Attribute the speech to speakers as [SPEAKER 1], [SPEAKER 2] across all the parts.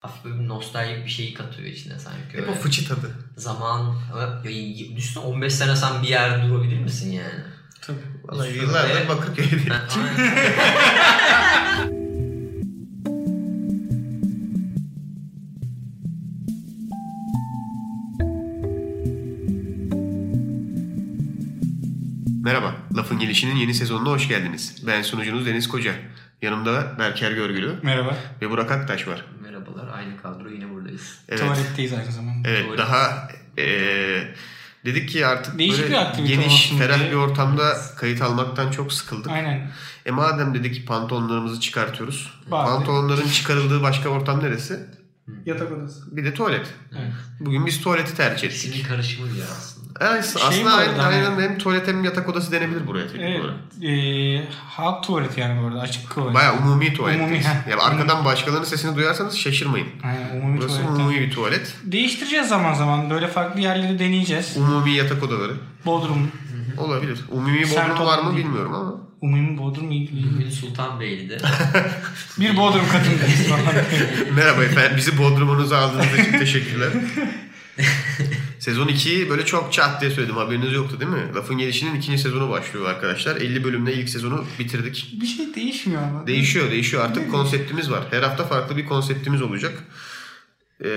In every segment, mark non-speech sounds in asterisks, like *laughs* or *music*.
[SPEAKER 1] hafif böyle bir nostaljik bir şeyi katıyor içine sanki.
[SPEAKER 2] Hep
[SPEAKER 1] Öyle.
[SPEAKER 2] o fıçı tadı.
[SPEAKER 1] Zaman, ya, düşünsene 15 sene sen bir yerde durabilir misin yani?
[SPEAKER 3] Tabii.
[SPEAKER 2] Vallahi
[SPEAKER 1] Şurada-
[SPEAKER 2] yıllardır Bakırköy'de.
[SPEAKER 1] Ha, *laughs* aynen.
[SPEAKER 2] Merhaba, Lafın Gelişi'nin yeni sezonuna hoş geldiniz. Ben sunucunuz Deniz Koca. Yanımda Berker Görgülü
[SPEAKER 3] Merhaba.
[SPEAKER 2] ve Burak Aktaş var.
[SPEAKER 1] Merhabalar, aynı kadro yine buradayız.
[SPEAKER 2] Evet,
[SPEAKER 3] Tuvaletteyiz aynı zamanda.
[SPEAKER 2] evet
[SPEAKER 1] Tuvalet.
[SPEAKER 2] daha eee, dedik ki artık
[SPEAKER 3] Değişik
[SPEAKER 2] böyle
[SPEAKER 3] bir
[SPEAKER 2] geniş, ferah
[SPEAKER 3] diye.
[SPEAKER 2] bir ortamda kayıt almaktan çok sıkıldık.
[SPEAKER 3] Aynen.
[SPEAKER 2] E madem dedik pantolonlarımızı çıkartıyoruz.
[SPEAKER 3] Bari.
[SPEAKER 2] Pantolonların çıkarıldığı başka ortam neresi?
[SPEAKER 3] Yatak odası.
[SPEAKER 2] Bir de tuvalet.
[SPEAKER 3] Evet.
[SPEAKER 2] Bugün biz tuvaleti tercih ettik.
[SPEAKER 1] İkisinin karışımı yer aslında.
[SPEAKER 2] Evet,
[SPEAKER 3] Şey
[SPEAKER 2] aslında aynı,
[SPEAKER 3] hani-
[SPEAKER 2] aynen hem tuvalet hem yatak odası denebilir buraya. teknik
[SPEAKER 3] Evet.
[SPEAKER 2] olarak.
[SPEAKER 3] Ee, halk tuvaleti yani bu arada. Açık tuvalet.
[SPEAKER 2] Baya umumi tuvalet.
[SPEAKER 3] Umumi, heh.
[SPEAKER 2] Ya arkadan başkalarının sesini duyarsanız şaşırmayın.
[SPEAKER 3] Aynen umumi
[SPEAKER 2] Burası
[SPEAKER 3] tuvalet.
[SPEAKER 2] umumi bir tuvalet.
[SPEAKER 3] Değiştireceğiz zaman zaman. Böyle farklı yerleri deneyeceğiz.
[SPEAKER 2] Umumi yatak odaları.
[SPEAKER 3] Bodrum.
[SPEAKER 2] Olabilir. Umumi
[SPEAKER 3] Semt
[SPEAKER 2] bodrum var mı
[SPEAKER 3] değil.
[SPEAKER 2] bilmiyorum ama.
[SPEAKER 3] Umumi Bodrum iyi.
[SPEAKER 1] Bugün Sultanbeyli'de. *laughs*
[SPEAKER 3] Bir Bodrum katındayız falan. *laughs*
[SPEAKER 2] Merhaba efendim. Bizi bodrumunuza aldığınız için teşekkürler. *laughs* Sezon 2'yi böyle çok çat diye söyledim. Haberiniz yoktu değil mi? Lafın Gelişi'nin ikinci sezonu başlıyor arkadaşlar. 50 bölümle ilk sezonu bitirdik.
[SPEAKER 3] bir şey değişmiyor ama.
[SPEAKER 2] Değişiyor değişiyor. Artık konseptimiz var. Her hafta farklı bir konseptimiz olacak. Ee,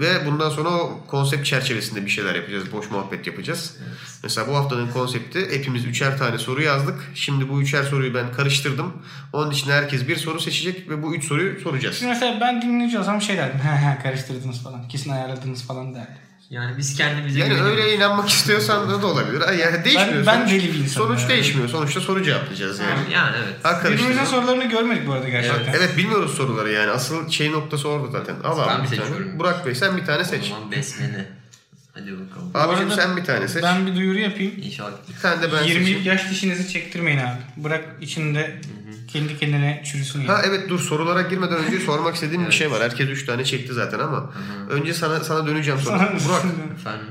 [SPEAKER 2] ve bundan sonra o konsept çerçevesinde bir şeyler yapacağız. Boş muhabbet yapacağız. Mesela bu haftanın konsepti hepimiz üçer tane soru yazdık. Şimdi bu üçer soruyu ben karıştırdım. Onun için herkes bir soru seçecek ve bu üç soruyu soracağız.
[SPEAKER 3] Şimdi mesela ben dinleyici olsam şey derdim. *laughs* He he karıştırdınız falan. Kesin ayarladınız falan derdim.
[SPEAKER 1] Yani biz kendimize
[SPEAKER 2] Yani öyle inanmak istiyorsan da, da olabilir. Yani değişmiyor.
[SPEAKER 3] Ben- ben deli bir insanım
[SPEAKER 2] Sonuç
[SPEAKER 3] yani.
[SPEAKER 2] değişmiyor. Sonuçta soru cevaplayacağız yani.
[SPEAKER 1] Yani evet.
[SPEAKER 2] Ha
[SPEAKER 3] Birbirimizin sorularını görmedik bu arada gerçekten.
[SPEAKER 2] Evet bilmiyoruz soruları yani. Asıl şey noktası orada zaten. Al abi
[SPEAKER 1] bir
[SPEAKER 2] tane. Burak Bey sen bir tane
[SPEAKER 1] O
[SPEAKER 2] seç.
[SPEAKER 1] zaman besmele. Hadi bakalım.
[SPEAKER 2] Abicim
[SPEAKER 3] arada
[SPEAKER 2] sen bir tane seç.
[SPEAKER 3] Ben bir duyuru yapayım.
[SPEAKER 1] İnşallah.
[SPEAKER 2] Tane de ben
[SPEAKER 3] 20'lik
[SPEAKER 2] seçeyim.
[SPEAKER 3] yaş dişinizi çektirmeyin abi. Bırak içinde kendi kendine çürüsün yani.
[SPEAKER 2] Ha evet dur sorulara girmeden önce sormak istediğim bir şey var. Herkes 3 tane çekti zaten ama önce sana sana döneceğim sonra. Burak
[SPEAKER 1] Efendim.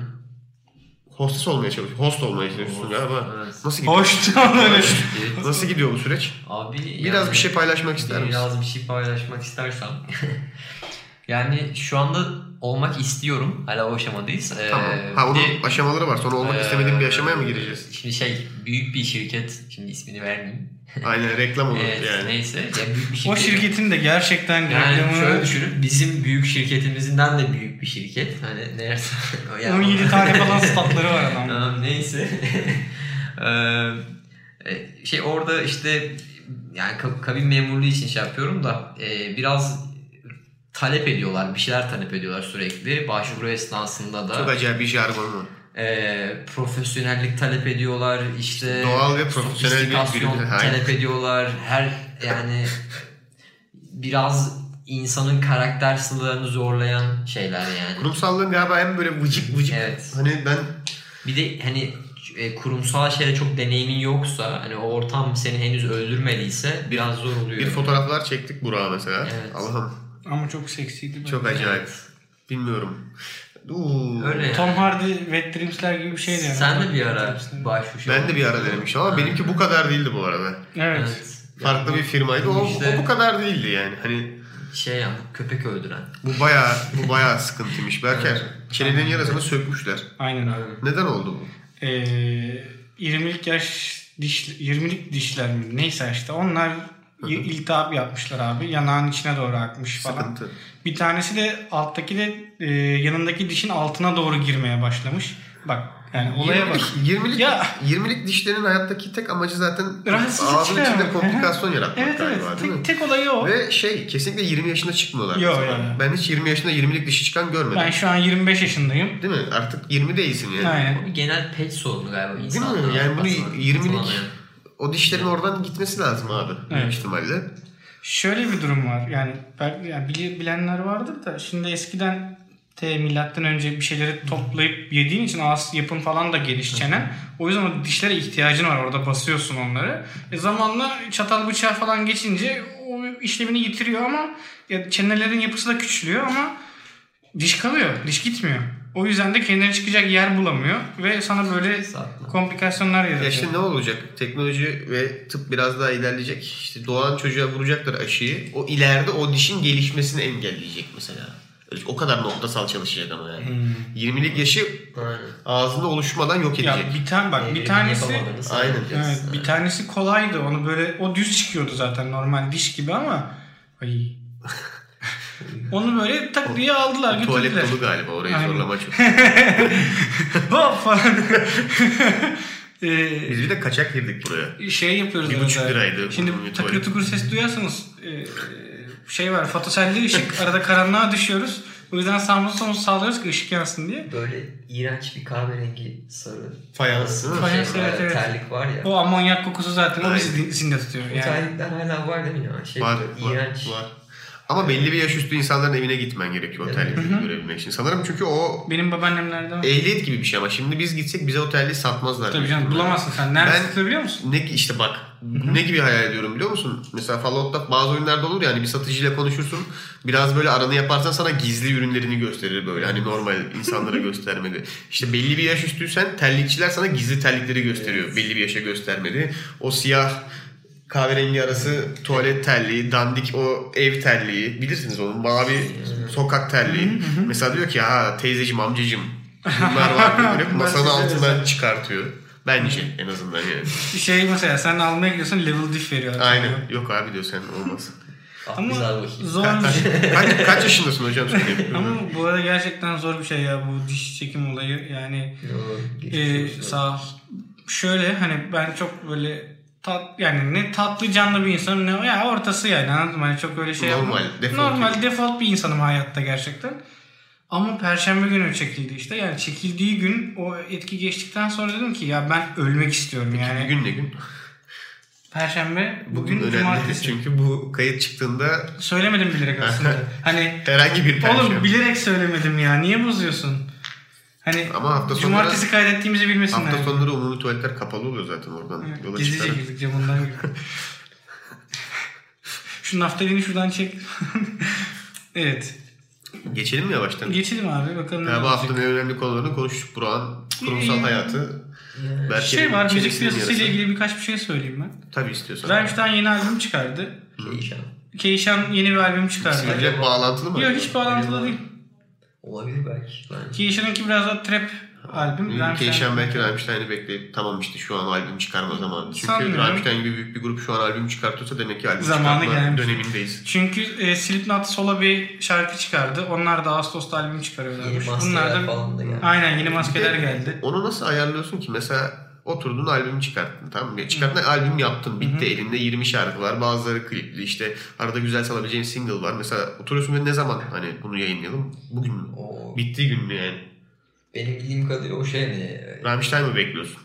[SPEAKER 2] hostes olmaya çalışıyor. Host olmaya çalışıyorsun galiba.
[SPEAKER 1] Evet.
[SPEAKER 2] Nasıl gidiyor?
[SPEAKER 1] Evet.
[SPEAKER 2] Nasıl gidiyor bu süreç?
[SPEAKER 1] Abi
[SPEAKER 2] Biraz
[SPEAKER 1] yani-
[SPEAKER 2] bir şey paylaşmak ister misin?
[SPEAKER 1] Biraz bir şey paylaşmak istersem. *laughs* yani şu anda olmak istiyorum. Hala o aşamadayız. Ee,
[SPEAKER 2] Tamam. Ha onun
[SPEAKER 1] bir de-
[SPEAKER 2] aşamaları var. Sonra olmak
[SPEAKER 1] Ee,
[SPEAKER 2] istemediğin bir aşamaya mı gireceğiz?
[SPEAKER 1] Şimdi şey büyük bir şirket. Şimdi ismini vermeyeyim. *laughs*
[SPEAKER 2] Aynen reklam olur
[SPEAKER 1] Evet,
[SPEAKER 2] yani.
[SPEAKER 1] Neyse. Ya büyük bir
[SPEAKER 3] O
[SPEAKER 1] şirket.
[SPEAKER 3] şirketin de gerçekten
[SPEAKER 1] yani
[SPEAKER 3] reklamı
[SPEAKER 1] şöyle düşünün. Bizim büyük şirketimizden de büyük bir şirket. Hani neyse. yani-
[SPEAKER 3] 17 tane falan *laughs* statları var adam.
[SPEAKER 1] Tamam neyse. Eee, *laughs* şey orada işte yani ka- kabin memurluğu için şey yapıyorum da eee, biraz talep ediyorlar. Bir şeyler talep ediyorlar sürekli. Başvuru esnasında
[SPEAKER 2] Çok
[SPEAKER 1] da
[SPEAKER 2] acayip bir jargon mu?
[SPEAKER 1] eee, profesyonellik talep ediyorlar. İşte
[SPEAKER 2] Doğal ve profesyonel bir
[SPEAKER 1] talep ediyorlar. Her yani biraz insanın karakter sınırlarını zorlayan şeyler yani.
[SPEAKER 2] Kurumsallığın galiba en böyle vıcık vıcık.
[SPEAKER 1] Evet.
[SPEAKER 2] Hani ben
[SPEAKER 1] Bir de hani e, kurumsal şeyde çok deneyimin yoksa hani o ortam seni henüz öldürmediyse biraz zor oluyor.
[SPEAKER 2] bir fotoğraflar çektik Burak'a mesela.
[SPEAKER 1] Evet.
[SPEAKER 2] Allah'ım
[SPEAKER 3] Ama çok seksiydi.
[SPEAKER 2] çok
[SPEAKER 3] böyle.
[SPEAKER 2] acayip. Bilmiyorum. Uuu.
[SPEAKER 1] Öyle yani.
[SPEAKER 3] Tom Hardy Wet Dreams'ler gibi bir şeydi yani.
[SPEAKER 1] Sen de bir ara başvuruş
[SPEAKER 2] Ben de bir ara denemiştim ama benimki bu kadar değildi bu arada.
[SPEAKER 3] Evet.
[SPEAKER 1] Evet.
[SPEAKER 2] Farklı bir firmaydı. O,
[SPEAKER 1] İşte-
[SPEAKER 2] o bu kadar değildi yani. Hani
[SPEAKER 1] Şey ya köpek öldüren.
[SPEAKER 2] bu bayağı bu bayağı sıkıntıymış. Berker çenenin yarısını sökmüşler.
[SPEAKER 3] Aynen abi.
[SPEAKER 2] Neden oldu bu?
[SPEAKER 3] Ee, 20'lik yaş diş 20'lik dişler mi? Neyse işte onlar iltihap yapmışlar abi. Yanağın içine doğru akmış falan.
[SPEAKER 2] Sıkıntı.
[SPEAKER 3] Bir tanesi de alttaki de e, yanındaki dişin altına doğru girmeye başlamış. Bak yani olaya bak. *laughs*
[SPEAKER 2] 20'lik 20'lik
[SPEAKER 3] Ya.
[SPEAKER 2] 20'lik dişlerin hayattaki tek amacı zaten ağzın içinde
[SPEAKER 3] çıkarmak.
[SPEAKER 2] komplikasyon yaratmak
[SPEAKER 3] Evet evet.
[SPEAKER 2] galiba değil mi?
[SPEAKER 3] Tek, tek olayı o.
[SPEAKER 2] Ve şey kesinlikle 20 yaşında çıkmıyorlar.
[SPEAKER 3] Yo,
[SPEAKER 2] mesela.
[SPEAKER 3] yo, yo.
[SPEAKER 2] Ben hiç 20 yaşında 20'lik dişi çıkan görmedim.
[SPEAKER 3] Ben şu an 25 yaşındayım.
[SPEAKER 2] Değil mi? Artık 20 değilsin yani.
[SPEAKER 3] Aynen.
[SPEAKER 1] O bir genel pet sorunu galiba
[SPEAKER 2] Değil mi? Yani bunu
[SPEAKER 1] Aslında
[SPEAKER 2] 20'lik
[SPEAKER 1] hatırlamayan.
[SPEAKER 2] O dişlerin oradan gitmesi lazım abi. Büyük
[SPEAKER 3] Evet.
[SPEAKER 2] ihtimalle.
[SPEAKER 3] Şöyle bir durum var. Yani, yani bilenler vardır da şimdi eskiden te milattan önce bir şeyleri toplayıp yediğin için ağız yapın falan da geniş çenen. O yüzden o dişlere ihtiyacın var. Orada basıyorsun onları. E zamanla çatal bıçağı falan geçince o işlevini yitiriyor ama ya çenelerin yapısı da küçülüyor ama diş kalıyor. Diş gitmiyor. O yüzden de kendine çıkacak yer bulamıyor ve sana böyle
[SPEAKER 1] Saklı.
[SPEAKER 3] komplikasyonlar
[SPEAKER 2] Ya
[SPEAKER 3] yaratıyor.
[SPEAKER 2] işte ne olacak? Teknoloji ve tıp biraz daha ilerleyecek. İşte doğan çocuğa vuracaklar aşıyı. O ileride o dişin gelişmesini engelleyecek mesela. Öyle- O kadar noktasal çalışacak ama yani. 20'lik yaşı
[SPEAKER 1] Aynen.
[SPEAKER 2] ağzında oluşmadan yok
[SPEAKER 3] Ya
[SPEAKER 2] edecek.
[SPEAKER 3] bir tane bak bir
[SPEAKER 1] Evrim
[SPEAKER 3] tanesi
[SPEAKER 2] Aynen.
[SPEAKER 3] evet, bir tanesi kolaydı. Onu böyle o düz çıkıyordu zaten normal diş gibi ama ay. *laughs* Onu böyle tak diye aldılar
[SPEAKER 2] Tuvalet
[SPEAKER 3] götürdüler.
[SPEAKER 2] dolu galiba orayı
[SPEAKER 3] Aynen.
[SPEAKER 2] zorlama çok. *laughs*
[SPEAKER 3] Hop falan. *laughs* Ee,
[SPEAKER 2] Biz bir de kaçak girdik buraya.
[SPEAKER 3] şey yapıyoruz.
[SPEAKER 2] Bir buçuk liraydı
[SPEAKER 3] Şimdi takır tukur ses duyarsanız e, şey var fotoselli ışık *laughs* arada karanlığa düşüyoruz. O yüzden sağımızı solumuzu sağlıyoruz ki ışık yansın diye.
[SPEAKER 1] Böyle iğrenç bir kahverengi sarı.
[SPEAKER 2] Fayans değil mi?
[SPEAKER 3] Fayans,
[SPEAKER 1] Şey,
[SPEAKER 3] evet, evet.
[SPEAKER 1] Terlik var ya.
[SPEAKER 3] O amonyak kokusu zaten o bizi
[SPEAKER 2] Aynen.
[SPEAKER 3] zinde tutuyor. Yani.
[SPEAKER 1] terlikler hala var değil mi ya? Şey,
[SPEAKER 2] Var, var,
[SPEAKER 1] iğrenç.
[SPEAKER 2] var. Ama belli bir yaş üstü insanların evine gitmen gerekiyor o terlikleri görebilmek için. Sanırım çünkü o
[SPEAKER 3] Benim babaannemlerde var.
[SPEAKER 2] ehliyet gibi bir şey ama şimdi biz gitsek bize o terliği satmazlar.
[SPEAKER 3] Tabii canım bulamazsın sen. Nerede
[SPEAKER 2] Ben-
[SPEAKER 3] satılıyor biliyor musun?
[SPEAKER 2] Ne işte bak ne gibi hayal ediyorum biliyor musun? Mesela Fallout'ta bazı oyunlarda olur ya hani bir satıcıyla konuşursun. Biraz böyle aranı yaparsan sana gizli ürünlerini gösterir böyle. Hani normal insanlara *laughs* göstermedi. İşte belli bir yaş üstüysen terlikçiler sana gizli terlikleri gösteriyor. Belli bir yaşa göstermedi. O siyah kahverengi arası tuvalet terliği, dandik o ev terliği. Bilirsiniz onu mavi sokak terliği. Mesela diyor ki ha teyzeciğim amcacığım bunlar var böyle *laughs* masanın
[SPEAKER 3] Ben size
[SPEAKER 2] altından çıkartıyor. Bence en azından yani.
[SPEAKER 3] Şey mesela sen almaya gidiyorsun level diff veriyor.
[SPEAKER 2] Aynen. Yok abi diyor sen olmaz.
[SPEAKER 1] Ah,
[SPEAKER 3] Ama zor bir şey.
[SPEAKER 2] kaç, kaç yaşındasın hocam. *laughs*
[SPEAKER 3] Ama bu arada gerçekten zor bir şey ya bu diş çekim olayı. Yani
[SPEAKER 1] Yo, olsun.
[SPEAKER 3] sağ. Şöyle hani ben çok böyle tat yani ne tatlı canlı bir insanım ne ya ortası yani anladın mı? Hani çok öyle şey
[SPEAKER 2] Normal,
[SPEAKER 3] yapmam.
[SPEAKER 2] default
[SPEAKER 3] Normal
[SPEAKER 2] gibi.
[SPEAKER 3] default bir insanım hayatta gerçekten. Ama perşembe günü çekildi işte. Yani çekildiği gün o etki geçtikten sonra dedim ki ya ben ölmek istiyorum yani.
[SPEAKER 2] Bugün ne gün?
[SPEAKER 3] Perşembe
[SPEAKER 2] Bugün
[SPEAKER 3] bugün cumartesi.
[SPEAKER 2] çünkü bu kayıt çıktığında
[SPEAKER 3] Söylemedim bilerek aslında. *laughs* hani
[SPEAKER 2] herhangi bir perşembe.
[SPEAKER 3] oğlum bilerek söylemedim ya. Niye bozuyorsun? Hani
[SPEAKER 2] Ama hafta sonları-
[SPEAKER 3] cumartesi kaydettiğimizi bilmesinler.
[SPEAKER 2] Hafta sonları umumi tuvaletler kapalı oluyor zaten oradan.
[SPEAKER 3] Evet,
[SPEAKER 2] Yola
[SPEAKER 3] Gizlice
[SPEAKER 2] çıkarak.
[SPEAKER 3] girdik camından gibi. *laughs* Şu naftalini şuradan çek. evet.
[SPEAKER 2] Geçelim mi yavaştan?
[SPEAKER 3] Geçelim abi bakalım ne
[SPEAKER 2] Ya bu haftanın en önemli konularını konuştuk. Burak'ın kurumsal
[SPEAKER 3] İyi.
[SPEAKER 2] hayatı. Belki
[SPEAKER 3] Şey var müzik piyasası ile ilgili birkaç bir şey söyleyeyim ben.
[SPEAKER 2] Tabii istiyorsan.
[SPEAKER 3] Rammstein yeni albüm çıkardı.
[SPEAKER 1] Değişen.
[SPEAKER 3] Keişan yeni bir albüm çıkardı.
[SPEAKER 2] Sizinle bağlantılı mı?
[SPEAKER 3] Yok hiç bağlantılı değil.
[SPEAKER 1] Olabilir belki. Bence.
[SPEAKER 3] Keişan'ınki biraz daha trap albüm.
[SPEAKER 2] Keşan belki Rammstein'i bekleyip tamam işte şu an albüm çıkarma zamanı. Çünkü
[SPEAKER 3] Sanmıyorum.
[SPEAKER 2] Rammstein gibi büyük bir grup şu an albüm çıkartıyorsa demek ki albüm
[SPEAKER 3] Zamanı
[SPEAKER 2] çıkartma
[SPEAKER 3] gelmiş.
[SPEAKER 2] dönemindeyiz.
[SPEAKER 3] Çünkü e, Slipknot solo bir şarkı çıkardı. Onlar da Ağustos'ta albüm çıkarıyorlarmış.
[SPEAKER 1] Yeni maskeler falan da geldi.
[SPEAKER 3] Aynen yeni maskeler geldi.
[SPEAKER 2] Onu nasıl ayarlıyorsun ki? Mesela oturdun albüm çıkarttın tamam mı? Çıkarttın albüm yaptın. Bitti elinde 20 şarkı var. Bazıları klipli işte arada güzel çalabileceğin single var. Mesela oturuyorsun ve ne zaman hani bunu yayınlayalım? Bugün mü? Bittiği gün mü yani?
[SPEAKER 1] benim bildiğim kadarıyla o şey ne?
[SPEAKER 2] Rammstein mi bekliyorsun?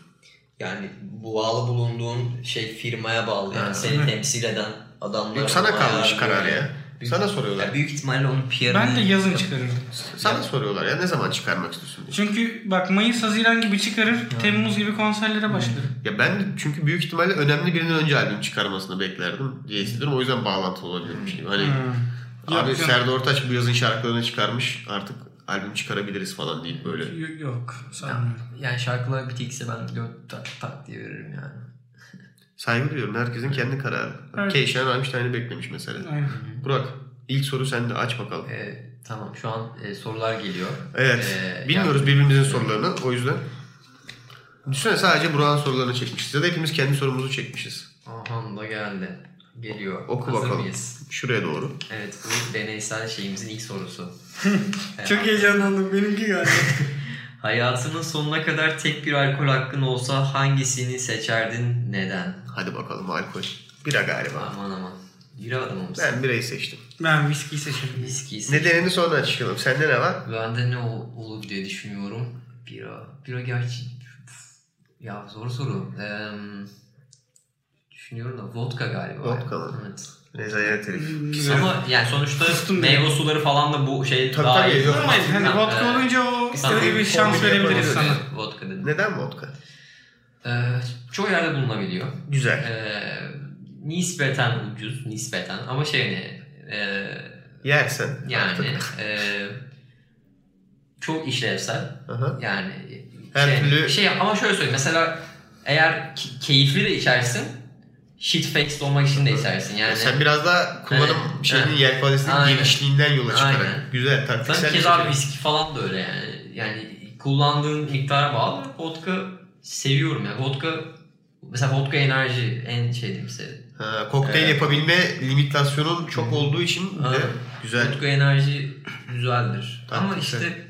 [SPEAKER 1] Yani bağlı bulunduğun şey firmaya bağlı. Yani
[SPEAKER 2] Ha,
[SPEAKER 1] seni temsil eden adamlar.
[SPEAKER 2] Yok, sana kalmış karar ya.
[SPEAKER 1] Büyük-
[SPEAKER 2] Sana soruyorlar.
[SPEAKER 1] Ya büyük ihtimalle onun PR'ını...
[SPEAKER 3] Ben de yazın çıkarırım.
[SPEAKER 2] Sana soruyorlar ya ne zaman çıkarmak istiyorsun diye.
[SPEAKER 3] Çünkü bak Mayıs Haziran gibi çıkarır. Temmuz gibi konserlere başlarım.
[SPEAKER 2] Ya ben de çünkü büyük ihtimalle önemli birinin önce albüm çıkarmasını beklerdim diye hissediyorum. O yüzden bağlantılı olabilirmiş gibi. Hani
[SPEAKER 3] Hmm.
[SPEAKER 2] abi
[SPEAKER 3] Yok, yok.
[SPEAKER 2] Serdar Ortaç bu yazın şarkılarını çıkarmış artık albüm çıkarabiliriz falan deyip böyle.
[SPEAKER 3] Yok, yok sanmıyorum.
[SPEAKER 1] Yani şarkılar bitikse ben dört tak tak diye veririm yani.
[SPEAKER 2] Saygı duyuyorum. Herkesin kendi kararı.
[SPEAKER 3] Evet.
[SPEAKER 2] Keşan Rammstein'i beklemiş mesela.
[SPEAKER 3] Aynen.
[SPEAKER 2] Burak ilk soru sende aç bakalım.
[SPEAKER 1] Ee, tamam şu an e, sorular geliyor.
[SPEAKER 2] Evet.
[SPEAKER 1] Ee,
[SPEAKER 2] Bilmiyoruz birbirimizin sorularını o yüzden. Düşünsene sadece Burak'ın sorularını çekmişiz. Ya da hepimiz kendi sorumuzu çekmişiz.
[SPEAKER 1] Aha da geldi. Geliyor.
[SPEAKER 2] Oku
[SPEAKER 1] Hazır
[SPEAKER 2] bakalım.
[SPEAKER 1] mıyız?
[SPEAKER 2] Şuraya doğru.
[SPEAKER 1] Evet bu deneysel şeyimizin ilk sorusu. *laughs*
[SPEAKER 3] Çok heyecanlandım benimki galiba. *laughs*
[SPEAKER 1] Hayatının sonuna kadar tek bir alkol hakkın olsa hangisini seçerdin? Neden?
[SPEAKER 2] Hadi bakalım alkol. Bira galiba.
[SPEAKER 1] Aman aman. Yürü adamım mısın?
[SPEAKER 2] Ben birayı seçtim.
[SPEAKER 3] ben viski seçerim.
[SPEAKER 1] Viskiyi seç.
[SPEAKER 2] Nedenini sonra açıklayalım. Sende ne var?
[SPEAKER 1] Bende ne ol- olur diye düşünüyorum. Bira. Bira gerçi... Ya zor soru. Ee, düşünüyorum da vodka galiba.
[SPEAKER 2] Vodka mı?
[SPEAKER 1] Evet.
[SPEAKER 2] Rezalet herif.
[SPEAKER 1] Ama yani sonuçta
[SPEAKER 3] Sustum
[SPEAKER 1] meyve suları falan da bu şey
[SPEAKER 2] Tabii,
[SPEAKER 1] daha
[SPEAKER 2] tabii,
[SPEAKER 1] iyi.
[SPEAKER 2] yok.
[SPEAKER 3] Ama hani vodka
[SPEAKER 1] e,
[SPEAKER 3] olunca o istediği bir şans verebiliriz sana.
[SPEAKER 1] Vodka dedim.
[SPEAKER 2] Neden vodka?
[SPEAKER 1] Ee, çoğu yerde bulunabiliyor.
[SPEAKER 2] Güzel.
[SPEAKER 1] Ee, nispeten ucuz, nispeten ama şey ne? e,
[SPEAKER 2] Yersen.
[SPEAKER 1] yani
[SPEAKER 2] artık.
[SPEAKER 1] e, çok işlevsel.
[SPEAKER 2] Aha.
[SPEAKER 1] Yani
[SPEAKER 2] Her
[SPEAKER 1] şey,
[SPEAKER 2] türlü-
[SPEAKER 1] şey ama şöyle söyleyeyim mesela eğer keyifli de içersin shit faced olmak için de içersin yani.
[SPEAKER 2] Sen biraz daha kullanım
[SPEAKER 1] Evet.
[SPEAKER 2] şeyinin
[SPEAKER 1] Evet.
[SPEAKER 2] yelpazesinin
[SPEAKER 1] Aynen.
[SPEAKER 2] genişliğinden yola çıkarak.
[SPEAKER 1] Aynen.
[SPEAKER 2] Güzel taktiksel bir
[SPEAKER 1] keza
[SPEAKER 2] seçenek.
[SPEAKER 1] viski falan da öyle yani. Yani kullandığın miktara bağlı. Vodka seviyorum yani. Vodka mesela vodka enerji en şey diyeyim size.
[SPEAKER 2] Ha, kokteyl
[SPEAKER 1] Evet.
[SPEAKER 2] yapabilme limitasyonun çok olduğu için de
[SPEAKER 1] Aynen.
[SPEAKER 2] güzel.
[SPEAKER 1] Vodka enerji güzeldir. Ama
[SPEAKER 2] Taktiksel.
[SPEAKER 1] işte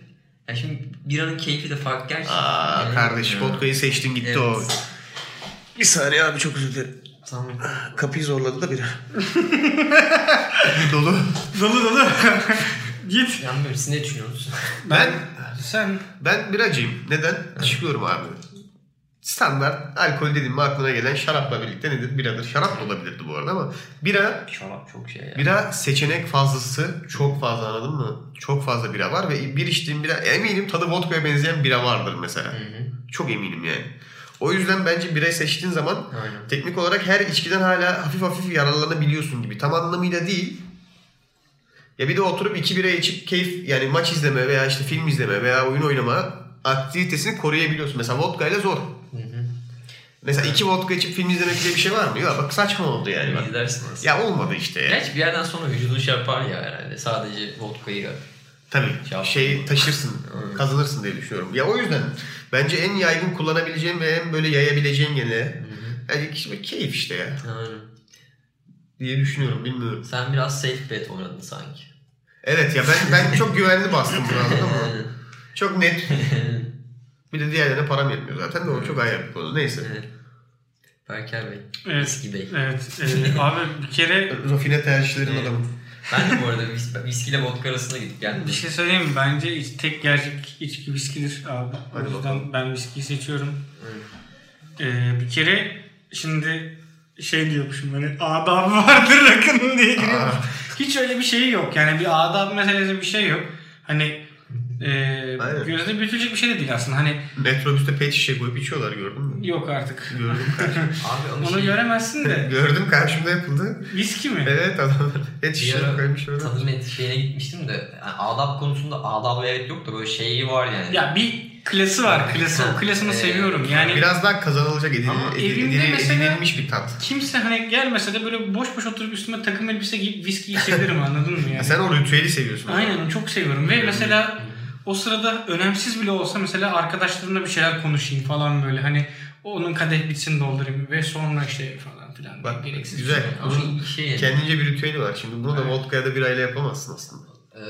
[SPEAKER 1] ya şimdi biranın keyfi de farklı gerçekten.
[SPEAKER 2] Aa
[SPEAKER 1] Yani-
[SPEAKER 2] kardeş vodkayı seçtin gitti
[SPEAKER 1] Evet.
[SPEAKER 2] o. Bir saniye abi çok özür dilerim.
[SPEAKER 1] Tamam.
[SPEAKER 2] Kapıyı zorladı da biri. Dolu.
[SPEAKER 3] Dolu dolu. Git.
[SPEAKER 1] Yani böyle, siz ne düşünüyorsunuz?
[SPEAKER 2] Ben
[SPEAKER 3] Sen
[SPEAKER 2] ben biracıyım. Neden? Açıklıyorum abi. Standart alkol dedim mi aklına gelen şarapla birlikte nedir? Biradır. Şarap da olabilirdi bu arada ama bira
[SPEAKER 1] Şarap çok şey ya.
[SPEAKER 2] Bira seçenek fazlası çok fazla anladın mı? Çok fazla bira var ve bir içtiğim bira eminim tadı vodka'ya benzeyen bira vardır mesela.
[SPEAKER 1] Hı hı.
[SPEAKER 2] Çok eminim yani. O yüzden bence birayı seçtiğin zaman
[SPEAKER 1] Aynen.
[SPEAKER 2] teknik olarak her içkiden hala hafif hafif yararlanabiliyorsun gibi. Tam anlamıyla değil. Ya bir de oturup iki bira içip keyif yani maç izleme veya işte film izleme veya oyun oynama aktivitesini koruyabiliyorsun. Mesela vodka ile zor. Mesela iki vodka içip film izlemek diye bir şey var mı? Yok bak saçma oldu yani. Bak.
[SPEAKER 1] İzlersin aslında.
[SPEAKER 2] Ya olmadı işte ya.
[SPEAKER 1] Gerçi bir yerden sonra vücudun şey yapar ya herhalde. Sadece vodkayı
[SPEAKER 2] Tabii.
[SPEAKER 1] Şey
[SPEAKER 2] Şey taşırsın, *laughs* kazanırsın diye düşünüyorum. Ya o yüzden bence en yaygın kullanabileceğin ve en böyle yayabileceğin gene yani işte böyle keyif işte ya
[SPEAKER 1] Aynen.
[SPEAKER 2] diye düşünüyorum bilmiyorum.
[SPEAKER 1] Sen biraz safe bet oynadın sanki.
[SPEAKER 2] Evet ya ben ben çok güvenli bastım bunu anladın mı? *laughs* Çok net. *laughs* Bir de diğerlerine param yetmiyor zaten de o çok ayrı bir konu. Neyse.
[SPEAKER 1] Evet. Berker Bey.
[SPEAKER 3] Evet.
[SPEAKER 1] Viski Bey.
[SPEAKER 3] Evet. e, abi bir kere *laughs*
[SPEAKER 2] Rafine tercihlerin
[SPEAKER 1] Evet.
[SPEAKER 2] adamı.
[SPEAKER 1] Ben de bu arada vis- viski ile vodka arasında gidip geldim.
[SPEAKER 3] bir şey söyleyeyim mi? Bence iç- tek gerçek içki viskidir abi. O
[SPEAKER 2] Hadi
[SPEAKER 3] yüzden
[SPEAKER 2] bakalım.
[SPEAKER 3] ben viskiyi seçiyorum.
[SPEAKER 1] Evet.
[SPEAKER 3] Ee, bir kere şimdi şey diyormuşum hani adabı vardır rakının diye giriyormuş. Hiç öyle bir şey yok. Yani bir adab meselesi bir şey yok. Hani e,
[SPEAKER 2] Aynen.
[SPEAKER 3] gözde büyütülecek bir şey de değil aslında. Hani
[SPEAKER 2] Metrobüste pet şişe koyup içiyorlar gördün mü?
[SPEAKER 3] yok artık.
[SPEAKER 2] Gördüm. *laughs*
[SPEAKER 1] Abi
[SPEAKER 3] Onu göremezsin de. *laughs*
[SPEAKER 2] Gördüm karşımda yapıldı.
[SPEAKER 3] Viski mi?
[SPEAKER 2] Evet adamlar pet şişe koymuş orada.
[SPEAKER 1] tadım et şeyine gitmiştim de yani adab konusunda adab evet yok da böyle şeyi var yani.
[SPEAKER 3] Ya bir klası var. Klası. O klasını
[SPEAKER 1] Ee,
[SPEAKER 3] seviyorum. Yani
[SPEAKER 2] Biraz daha kazanılacak edin,
[SPEAKER 3] Ama
[SPEAKER 2] edin-
[SPEAKER 3] evimde
[SPEAKER 2] edin-
[SPEAKER 3] mesela-
[SPEAKER 2] edinilmiş bir tat.
[SPEAKER 3] kimse hani gelmese de böyle boş boş oturup üstüme takım elbise giyip viski içebilirim *laughs* anladın mı yani?
[SPEAKER 2] Sen o ritüeli seviyorsun.
[SPEAKER 3] Aynen çok seviyorum ve mesela o sırada önemsiz bile olsa mesela arkadaşlarımla bir şeyler konuşayım falan böyle hani onun kadeh bitsin doldurayım ve sonra işte falan filan.
[SPEAKER 2] Bak,
[SPEAKER 3] gereksiz
[SPEAKER 2] güzel.
[SPEAKER 3] bir şey.
[SPEAKER 1] Ama şey yani,
[SPEAKER 2] Kendince bir ritüeli var. Şimdi bunu da
[SPEAKER 3] Evet.
[SPEAKER 2] vodka ya da birayla yapamazsın aslında.
[SPEAKER 1] e,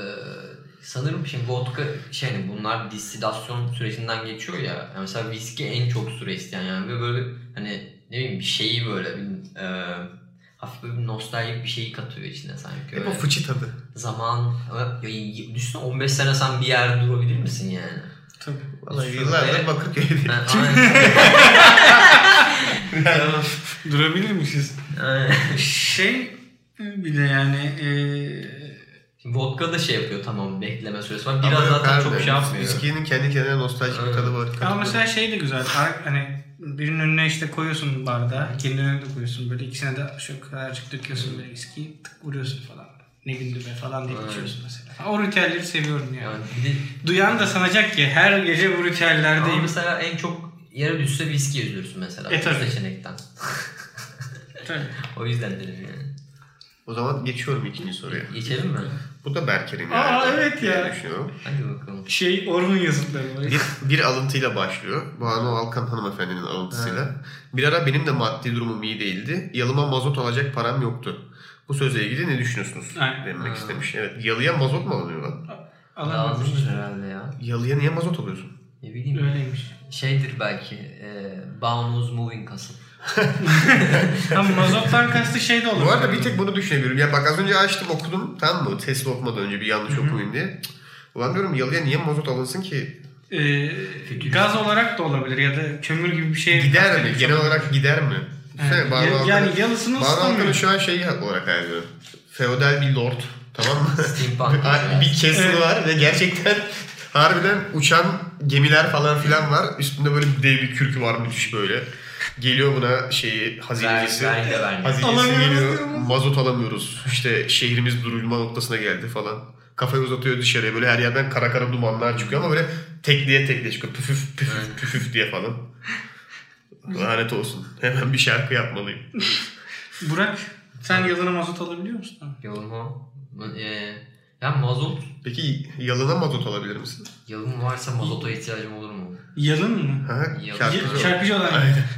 [SPEAKER 1] sanırım şimdi vodka şey hani bunlar distilasyon sürecinden geçiyor ya. Yani mesela viski en çok süre isteyen yani ve böyle hani ne bileyim bir şeyi böyle bir e, hafif böyle bir nostaljik bir şeyi katıyor içine sanki.
[SPEAKER 2] Hep o fıçı tadı.
[SPEAKER 1] Zaman düşünsene 15 sene sen bir yerde durabilir misin yani?
[SPEAKER 3] tabii.
[SPEAKER 2] Vallahi
[SPEAKER 1] Şöyle-
[SPEAKER 2] yıllardır Bakırköy'de.
[SPEAKER 1] Ha, aynen. *laughs* *laughs*
[SPEAKER 3] Durabilirmişiz.
[SPEAKER 1] Aynen.
[SPEAKER 3] Şey bir de yani eee
[SPEAKER 1] Şimdi vodka da şey yapıyor tamam bekleme süresi var.
[SPEAKER 2] Ama
[SPEAKER 1] Biraz
[SPEAKER 2] yok
[SPEAKER 1] zaten
[SPEAKER 2] abi,
[SPEAKER 1] çok şey yapmıyor.
[SPEAKER 2] Viskinin kendi kendine nostaljik bir tadı var.
[SPEAKER 3] ama mesela şey de güzel. Hani birinin önüne işte koyuyorsun bardağı. Kendi önüne de koyuyorsun. Böyle ikisine de şu kadarcık döküyorsun böyle viskiyi tık vuruyorsun falan. Ne gündü be falan diye
[SPEAKER 1] Evet.
[SPEAKER 3] içiyorsun mesela. O ritüelleri seviyorum yani.
[SPEAKER 1] Yani bir de
[SPEAKER 3] Duyan da sanacak ki her gece bu
[SPEAKER 1] ama
[SPEAKER 3] ritüellerdeyim.
[SPEAKER 1] mesela en çok yere düşse viski üzülürsün mesela.
[SPEAKER 3] E, tabii.
[SPEAKER 1] seçenekten. *laughs*
[SPEAKER 3] Tabii.
[SPEAKER 1] O yüzden dedim yani.
[SPEAKER 2] O zaman geçiyorum ikinci soruya.
[SPEAKER 1] Geçelim mi?
[SPEAKER 2] Bu da Berker'in
[SPEAKER 3] Aa,
[SPEAKER 2] yani.
[SPEAKER 3] evet ya.
[SPEAKER 2] Düşünüyorum.
[SPEAKER 1] Hadi bakalım.
[SPEAKER 3] Şey Orhun yazıtları var.
[SPEAKER 2] Bir, bir alıntıyla başlıyor. Banu Alkan hanımefendinin alıntısıyla. Bir ara benim de maddi durumum iyi değildi. Yalıma mazot alacak param yoktu. Bu sözle ilgili ne düşünüyorsunuz?
[SPEAKER 3] Aynen.
[SPEAKER 2] Demek
[SPEAKER 1] Ha.
[SPEAKER 2] istemiş. Evet. Yalıya mazot mu alınıyor lan?
[SPEAKER 1] Lazımdır herhalde ya.
[SPEAKER 2] Yalıya niye mazot alıyorsun?
[SPEAKER 1] Ne bileyim.
[SPEAKER 3] Öyleymiş.
[SPEAKER 1] Şeydir belki. E, Boundless Moving Castle. *laughs*
[SPEAKER 3] Tam mazottan kastı şey de olur.
[SPEAKER 2] Bu arada bir tek bunu düşünebiliyorum. Ya bak az önce açtım okudum tamam mı? Tesla okumadan önce bir yanlış okumayayım diye. Ulan diyorum yalıya niye mazot alınsın ki?
[SPEAKER 3] Ee, gaz olarak da olabilir ya da kömür gibi bir şey.
[SPEAKER 2] Gider mi? Genel
[SPEAKER 3] olabilir.
[SPEAKER 2] olarak gider mi?
[SPEAKER 3] Evet.
[SPEAKER 2] Düşünsene, Banu
[SPEAKER 3] Ya-
[SPEAKER 2] Alkan'ı-
[SPEAKER 3] yani yalısını ısıtamıyor.
[SPEAKER 2] şu an şeyi olarak ediyorum. Feodal bir lord. Tamam mı? *laughs* Bir castle
[SPEAKER 3] Evet.
[SPEAKER 2] var ve gerçekten *laughs* harbiden uçan gemiler falan filan var. Üstünde böyle bir dev bir kürkü var müthiş böyle. Geliyor buna şeyi hazinecisi.
[SPEAKER 1] Vergi
[SPEAKER 3] Alamıyoruz
[SPEAKER 2] geliyor. Mazot alamıyoruz. İşte şehrimiz durulma noktasına geldi falan. Kafayı uzatıyor dışarıya böyle her yerden kara kara dumanlar çıkıyor ama böyle tekliye tekliye çıkıyor. Püfüf püfüf
[SPEAKER 1] Aynen.
[SPEAKER 2] püfüf diye falan. *laughs* Lanet olsun. Hemen bir şarkı yapmalıyım. *laughs*
[SPEAKER 3] Burak sen yılına mazot alabiliyor musun?
[SPEAKER 1] Yalama. Ee, ya mazot.
[SPEAKER 2] Peki yalına mazot alabilir misin?
[SPEAKER 1] Yalım varsa mazota ihtiyacım olur mu?
[SPEAKER 3] Yalın mı?
[SPEAKER 2] Ha, şarkıcı.
[SPEAKER 3] Şarkıcı olan.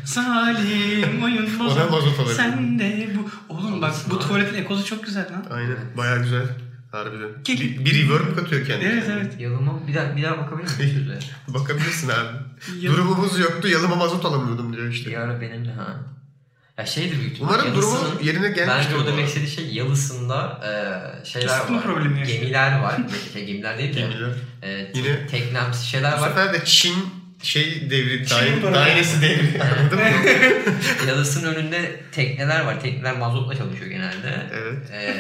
[SPEAKER 3] Salim oyun. *laughs*
[SPEAKER 2] Ona alabilir.
[SPEAKER 3] Sen de bu. Oğlum bak bu tuvaletin ekozu çok güzel lan.
[SPEAKER 2] Aynen. Baya güzel. Harbiden. Bir, bir reverb katıyor kendine.
[SPEAKER 3] Evet evet.
[SPEAKER 1] Yalıma bir daha bir daha bakabilir miyim? *laughs*
[SPEAKER 2] Bakabilirsin abi. *laughs* Durumumuz yoktu. Yalıma mazot alamıyordum diyor işte.
[SPEAKER 1] Bir ara benim de ha. Ya şeydir büyük ihtimal.
[SPEAKER 2] Umarım durumu yerine gelmiştir.
[SPEAKER 1] Bence o
[SPEAKER 2] bu
[SPEAKER 1] demek istediği şey yalısında e, şeyler
[SPEAKER 3] Isıtma
[SPEAKER 1] var.
[SPEAKER 3] problemi.
[SPEAKER 1] Gemiler var. şey, gemiler değil de.
[SPEAKER 2] Gemiler.
[SPEAKER 1] E,
[SPEAKER 2] Yine-
[SPEAKER 1] teknemsi şeyler
[SPEAKER 2] Bu
[SPEAKER 1] var.
[SPEAKER 2] sefer de Çin şey devri,
[SPEAKER 3] Çin
[SPEAKER 2] daire, dairesi devri. *laughs* Anladın mı? *laughs*
[SPEAKER 1] Yalısının önünde tekneler var. Tekneler mazotla çalışıyor genelde.
[SPEAKER 2] evet.
[SPEAKER 1] E,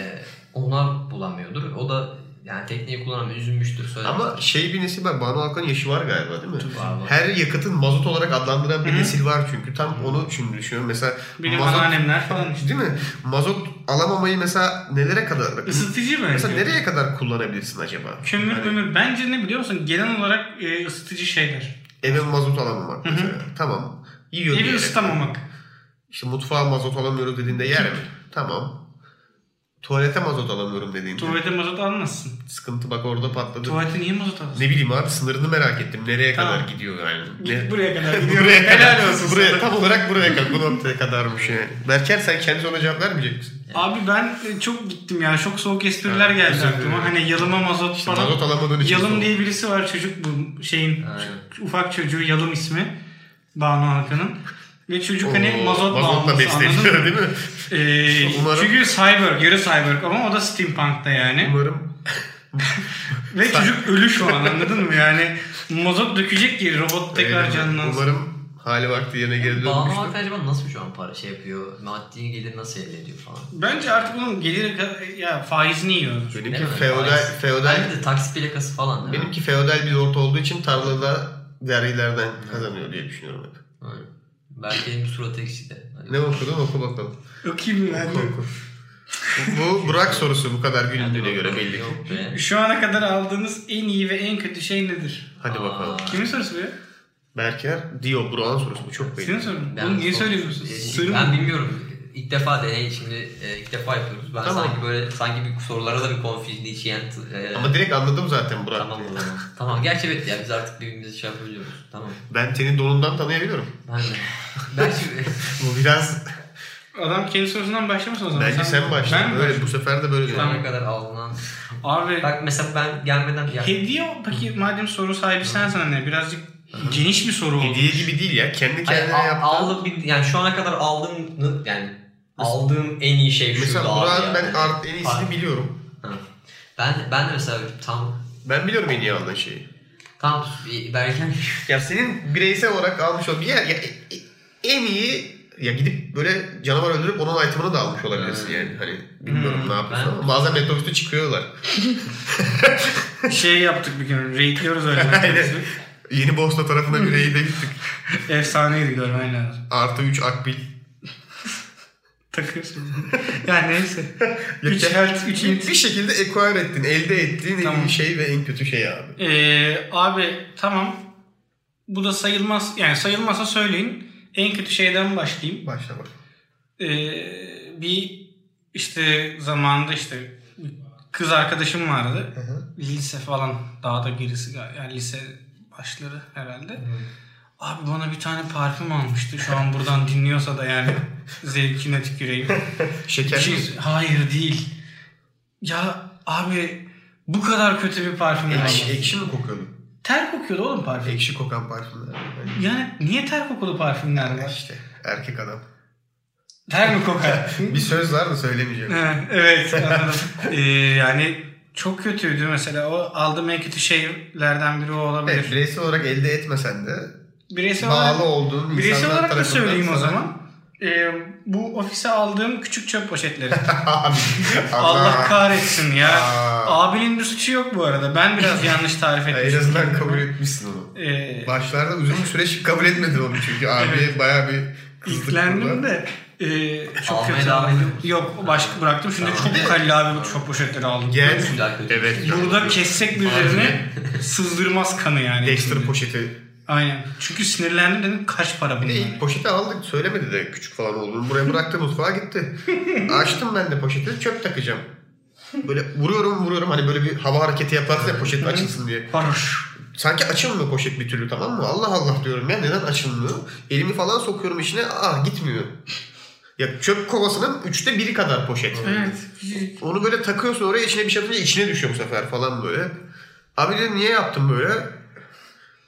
[SPEAKER 1] ona bulamıyordur. O da yani tekneyi kullanamıyor. Üzülmüştür söylemiştir.
[SPEAKER 2] Ama şey bir nesil var. Banu Alkan'ın yaşı var galiba değil mi?
[SPEAKER 1] Var.
[SPEAKER 2] Her yakıtın mazot olarak adlandıran bir
[SPEAKER 3] Hı hı.
[SPEAKER 2] nesil var çünkü. Tam onu şimdi düşünüyorum. Mesela
[SPEAKER 3] Benim
[SPEAKER 2] mazot,
[SPEAKER 3] anneannemler falan işte.
[SPEAKER 2] değil mi? Mazot alamamayı mesela nelere kadar? *laughs*
[SPEAKER 3] Isıtıcı mı?
[SPEAKER 2] Mesela nereye kadar kullanabilirsin acaba?
[SPEAKER 3] Kömür kömür. Bence ne biliyor musun? Genel olarak e, ısıtıcı şeyler.
[SPEAKER 2] Eve mazot alamamak
[SPEAKER 3] Hı hı.
[SPEAKER 2] mesela. Tamam. Yiyor
[SPEAKER 3] Evi ısıtamamak.
[SPEAKER 2] İşte mutfağa mazot alamıyoruz dediğinde yer mi? Tamam. Tuvalete mazot alamıyorum dediğinde.
[SPEAKER 3] Tuvalete mazot almazsın.
[SPEAKER 2] Sıkıntı bak orada patladı.
[SPEAKER 3] Tuvalete niye mazot alırsın?
[SPEAKER 2] Ne bileyim abi sınırını merak ettim. Nereye
[SPEAKER 3] Tamam.
[SPEAKER 2] kadar gidiyor yani? Ne?
[SPEAKER 3] buraya kadar *laughs* gidiyor.
[SPEAKER 2] buraya kadar.
[SPEAKER 3] Helal olsun
[SPEAKER 2] buraya,
[SPEAKER 3] sana.
[SPEAKER 2] tam olarak buraya kadar. Bu noktaya kadarmış yani. Berker sen kendi ona cevap vermeyecek misin?
[SPEAKER 3] Abi ben e, çok gittim ya. Çok soğuk espriler
[SPEAKER 2] Ha,
[SPEAKER 3] geldi aklıma. Hani yalıma mazot
[SPEAKER 2] İşte
[SPEAKER 3] falan.
[SPEAKER 2] mazot alamadığın için.
[SPEAKER 3] Yalım diye birisi var çocuk bu şeyin
[SPEAKER 1] Aynen.
[SPEAKER 3] ufak çocuğu Yalım ismi. Banu Halkan'ın. Ve çocuk hani
[SPEAKER 2] Oo,
[SPEAKER 3] mazot
[SPEAKER 2] mazotla besleniyor
[SPEAKER 3] mı?
[SPEAKER 2] değil mi?
[SPEAKER 3] Ee,
[SPEAKER 2] Umarım-
[SPEAKER 3] Çünkü cyborg, yarı cyborg ama o da steampunk'ta yani.
[SPEAKER 2] Umarım
[SPEAKER 3] Ve çocuk ölü şu an anladın mı? Yani mazot dökecek ki robot tekrar
[SPEAKER 2] Öyle
[SPEAKER 3] canlansın.
[SPEAKER 2] Umarım hali vakti yerine geri dönmüştür.
[SPEAKER 1] Halk acaba nasıl şu an para şey yapıyor? Maddi gelir nasıl elde ediyor falan?
[SPEAKER 3] Bence artık bunun geliri ya faizini yiyor.
[SPEAKER 2] Benimki
[SPEAKER 1] mi?
[SPEAKER 2] feodal,
[SPEAKER 1] Faiz.
[SPEAKER 2] feodal,
[SPEAKER 1] Bence de taksi plakası falan. değil mi?
[SPEAKER 2] benimki feodal bir lord olduğu için tarlada vergilerden kazanıyor diye düşünüyorum hep.
[SPEAKER 1] Aynen. Bir surat ekşidi. Hadi.
[SPEAKER 2] Ne okudun oku bakalım.
[SPEAKER 3] Okuyayım ben.
[SPEAKER 2] Oku oku. Bu Burak sorusu bu kadar güldüğüne göre belli.
[SPEAKER 3] Şu ana kadar aldığınız en iyi ve en kötü şey nedir?
[SPEAKER 2] Hadi
[SPEAKER 1] Aa.
[SPEAKER 2] bakalım.
[SPEAKER 3] Kimin sorusu bu ya?
[SPEAKER 2] Berker diyor Burak'ın sorusu bu çok belli.
[SPEAKER 3] Senin sorun.
[SPEAKER 1] Ben
[SPEAKER 3] Bunu niye Söyle
[SPEAKER 1] Ben
[SPEAKER 3] mi?
[SPEAKER 1] bilmiyorum. İlk defa deney şimdi e, ilk defa yapıyoruz. Ben
[SPEAKER 2] Tamam.
[SPEAKER 1] sanki böyle sanki bir sorulara da bir confidential e,
[SPEAKER 2] Ama direkt anladım zaten Burak.
[SPEAKER 1] tamam o zaman. tamam. Gerçi evet ya biz artık birbirimizi şey yapabiliyoruz. Tamam.
[SPEAKER 2] Ben senin donundan tanıyabiliyorum.
[SPEAKER 1] Ben de. Belki *laughs*
[SPEAKER 2] Bu biraz
[SPEAKER 3] Adam kendi sorusundan başlamasın o zaman.
[SPEAKER 2] bence sen başla.
[SPEAKER 3] Ben
[SPEAKER 2] Böyle bu sefer de böyle.
[SPEAKER 1] şu ana kadar alınan.
[SPEAKER 3] Abi
[SPEAKER 1] Bak mesela ben gelmeden ya,
[SPEAKER 3] hediye peki madem soru sahibi sensin hani birazcık geniş bir soru oldu.
[SPEAKER 2] Hediye gibi değil ya. Kendi
[SPEAKER 1] Hayır,
[SPEAKER 2] kendine
[SPEAKER 1] al-
[SPEAKER 2] yaptığın.
[SPEAKER 1] aldım bir, yani şu ana kadar aldığım yani aldığım en iyi şey şuydu
[SPEAKER 2] Mesela
[SPEAKER 1] abi yani.
[SPEAKER 2] ben art en iyisini
[SPEAKER 1] Fark-
[SPEAKER 2] biliyorum.
[SPEAKER 1] Ha. Ben ben de mesela tam
[SPEAKER 2] Ben biliyorum en iyi aldığın şeyi.
[SPEAKER 1] tam Berken *laughs*
[SPEAKER 2] Ya senin bireysel olarak almış ol bir yer ya en iyi ya gidip böyle canavar öldürüp onun itemını da almış olabilirsin
[SPEAKER 1] Hmm.
[SPEAKER 2] yani. Hani bilmiyorum
[SPEAKER 3] Hmm.
[SPEAKER 2] ne yapıyorsun
[SPEAKER 1] Ben-
[SPEAKER 2] ama bazen metrobüste çıkıyorlar. *laughs*
[SPEAKER 3] Şey yaptık bir gün. Raidliyoruz *laughs* öyle.
[SPEAKER 2] Aynen. Yeni Bosna tarafına bir raid'e gittik.
[SPEAKER 3] Efsaneydi görmen lazım.
[SPEAKER 2] Artı 3 akbil.
[SPEAKER 3] Takıyorsun. *laughs* yani neyse.
[SPEAKER 2] Ya
[SPEAKER 3] 3
[SPEAKER 2] ke-
[SPEAKER 3] health, 3
[SPEAKER 2] bir, bir şekilde acquire ettin. Elde ettiğin en
[SPEAKER 3] Tamam.
[SPEAKER 2] iyi şey ve en kötü şey abi.
[SPEAKER 3] Ee, abi tamam. Bu da sayılmaz. Yani sayılmazsa söyleyin. En kötü şeyden başlayayım.
[SPEAKER 2] Başla bak.
[SPEAKER 3] Ee, bir işte zamanında işte kız arkadaşım vardı.
[SPEAKER 2] Hı hı.
[SPEAKER 3] Lise falan daha da gerisi yani lise başları herhalde. Abi bana bir tane parfüm almıştı. Şu an buradan dinliyorsa da yani *laughs* zevkine tüküreyim.
[SPEAKER 2] Şeker mi?
[SPEAKER 3] Şey- hayır değil. Ya abi bu kadar kötü bir parfüm
[SPEAKER 2] Ekşi,
[SPEAKER 3] almıştı.
[SPEAKER 2] ekşi mi kokuyordu?
[SPEAKER 3] Ter kokuyordu oğlum parfüm.
[SPEAKER 2] Ekşi kokan parfümler.
[SPEAKER 3] Yani niye ter kokulu parfümler var?
[SPEAKER 2] İşte erkek adam.
[SPEAKER 3] Ter mi kokar? *laughs*
[SPEAKER 2] Bir söz var da söylemeyeceğim.
[SPEAKER 3] Ha, evet anladım. Ee, yani çok kötüydü mesela. O aldığım en kötü şeylerden biri o olabilir.
[SPEAKER 2] Evet, bireysel olarak elde etmesen de
[SPEAKER 3] bireysel
[SPEAKER 2] bağlı
[SPEAKER 3] olarak,
[SPEAKER 2] olduğun
[SPEAKER 3] bireysel olarak da söyleyeyim o
[SPEAKER 2] sana-
[SPEAKER 3] zaman. Ee, bu ofise aldığım küçük çöp poşetleri. *laughs* Allah kahretsin ya.
[SPEAKER 2] Aa.
[SPEAKER 3] Abinin bir suçu yok bu arada. Ben biraz yanlış tarif *laughs*
[SPEAKER 2] En
[SPEAKER 3] etmişim.
[SPEAKER 2] azından kabul etmişsin onu.
[SPEAKER 3] Ee,
[SPEAKER 2] Başlarda uzun bir süre kabul etmedin onu çünkü abi bayağı bir kızdık
[SPEAKER 3] İlklendim
[SPEAKER 2] burada.
[SPEAKER 3] de Ee, çok
[SPEAKER 1] Almaya
[SPEAKER 3] kötü abi. Yok başka bıraktım. Şimdi
[SPEAKER 1] Tamam.
[SPEAKER 3] çok kalli abi çok poşetleri aldım.
[SPEAKER 2] Gel. Evet.
[SPEAKER 3] Burada kessek birilerini sızdırmaz kanı yani.
[SPEAKER 2] Dexter poşeti.
[SPEAKER 3] Aynen. Çünkü sinirlendim dedim kaç para bunlar.
[SPEAKER 2] ilk poşeti aldık. Söylemedi de küçük falan olduğunu. Buraya bıraktı mutfağa gitti. *laughs* Açtım ben de poşeti. Çöp takacağım. Böyle vuruyorum vuruyorum hani böyle bir hava hareketi yaparsın ya poşet açılsın diye.
[SPEAKER 3] Varoş.
[SPEAKER 2] Sanki açılmıyor poşet bir türlü tamam mı? Allah Allah diyorum ya neden açılmıyor? Elimi falan sokuyorum içine aa gitmiyor. Ya çöp kovasının üçte biri kadar poşet.
[SPEAKER 3] Evet.
[SPEAKER 2] Onu böyle takıyorsun oraya içine bir şey atınca içine düşüyor bu sefer falan böyle. Abi dedim niye yaptın böyle?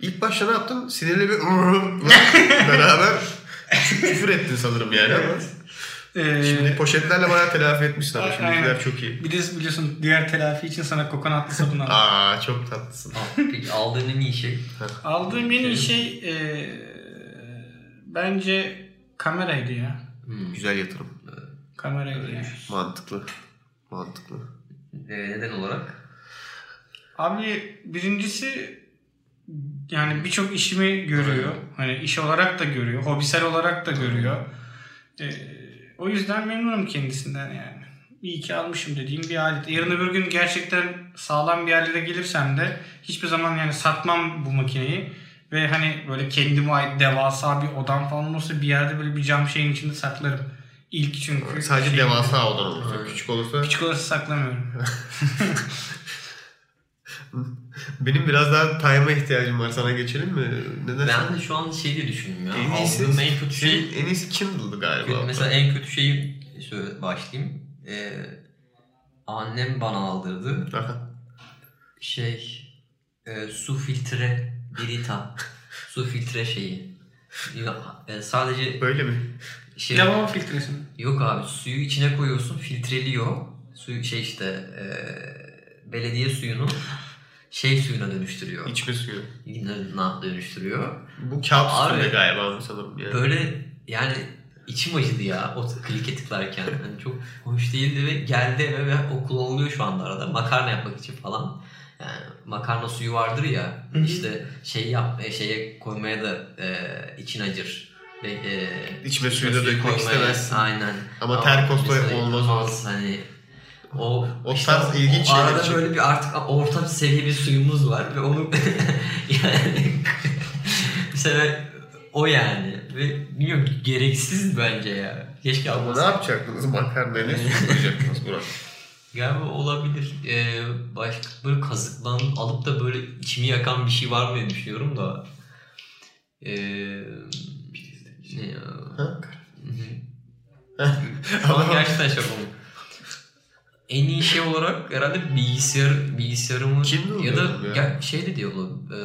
[SPEAKER 2] İlk başta ne yaptın? Sinirli bir *laughs* beraber küfür ettin sanırım yani. ama
[SPEAKER 3] Ee,
[SPEAKER 2] Şimdi poşetlerle bayağı telafi etmişsin ama şimdikiler çok iyi.
[SPEAKER 3] bir de biliyorsun diğer telafi için sana kokonatlı sabun aldım.
[SPEAKER 2] Aa çok tatlısın.
[SPEAKER 1] Peki aldığın en iyi şey?
[SPEAKER 3] Aldığım en iyi şey e, bence kameraydı ya.
[SPEAKER 1] Hmm.
[SPEAKER 2] Güzel yatırım.
[SPEAKER 3] Kameraydı ya.
[SPEAKER 2] Mantıklı. Mantıklı.
[SPEAKER 1] Ee, neden olarak?
[SPEAKER 3] Abi birincisi yani birçok işimi görüyor. Hani iş olarak da görüyor. Hobisel olarak da görüyor. Ee, o yüzden memnunum kendisinden yani. İyi ki almışım dediğim bir alet. Yarın öbür gün gerçekten sağlam bir yerlere gelirsem de hiçbir zaman yani satmam bu makineyi. Ve hani böyle kendime ait devasa bir odam falan olursa bir yerde böyle bir cam şeyin içinde saklarım. İlk çünkü.
[SPEAKER 2] Sadece
[SPEAKER 3] şey-
[SPEAKER 2] devasa odan olursa. Küçük olursa.
[SPEAKER 3] Küçük olursa saklamıyorum. *laughs* *laughs*
[SPEAKER 2] Benim biraz daha time'a ihtiyacım var. Sana geçelim mi? Neden?
[SPEAKER 1] Ben de şu an şey diye düşündüm ya.
[SPEAKER 2] en iyisi,
[SPEAKER 1] Aldığım en kötü şey
[SPEAKER 2] en iyisi Kindle'dı galiba.
[SPEAKER 1] Kötü- mesela en kötü şeyi söyle, başlayayım. Ee, annem bana aldırdı.
[SPEAKER 2] Aha.
[SPEAKER 1] Şey e, su filtre Brita. *laughs* su filtre şeyi. Ya, e, sadece
[SPEAKER 2] Böyle mi?
[SPEAKER 1] şey
[SPEAKER 3] Lavabo filtresi mi?
[SPEAKER 1] yok abi suyu içine koyuyorsun filtreliyor. Suyu şey işte e, belediye suyunu şey suyuna dönüştürüyor.
[SPEAKER 2] İçme suyu.
[SPEAKER 1] İnanına dönüştürüyor.
[SPEAKER 2] Bu kağıt
[SPEAKER 1] Abi,
[SPEAKER 2] üstünde galiba sanırım yani.
[SPEAKER 1] Böyle yani içim acıdı ya o klike tıklarken. Hani çok hoş değildi ve geldi eve ve o kullanılıyor şu anda arada. Makarna yapmak için falan. Yani makarna suyu vardır ya
[SPEAKER 3] Hı hı.
[SPEAKER 1] işte şey yap e, şeye koymaya da e, için acır. Ve, e,
[SPEAKER 2] İçme suyu da dökmek istemezsin.
[SPEAKER 1] Aynen.
[SPEAKER 2] Ama terkosta
[SPEAKER 1] mesela
[SPEAKER 2] olmaz o.
[SPEAKER 1] Hani o,
[SPEAKER 2] O tarz ilginç
[SPEAKER 1] arada
[SPEAKER 2] şeyler için.
[SPEAKER 1] böyle bir artık orta seviye bir suyumuz var ve onu *laughs* yani *laughs* mesela o yani ve bilmiyorum gereksiz bence ya. Keşke
[SPEAKER 2] Ama ne
[SPEAKER 1] almasaydım.
[SPEAKER 2] yapacaktınız? Makarnaya ne *laughs* su koyacaktınız Burak?
[SPEAKER 1] Galiba olabilir. Ee, başka böyle kazıklan alıp da böyle içimi yakan bir şey var mı diye düşünüyorum da. Ee, ne ya?
[SPEAKER 2] Ama-
[SPEAKER 1] gerçekten şok oldum. En iyi şey olarak herhalde bilgisayar bilgisayarımı
[SPEAKER 2] Kindle
[SPEAKER 1] ya da
[SPEAKER 2] ya.
[SPEAKER 1] ya. şey de diyorlar. E,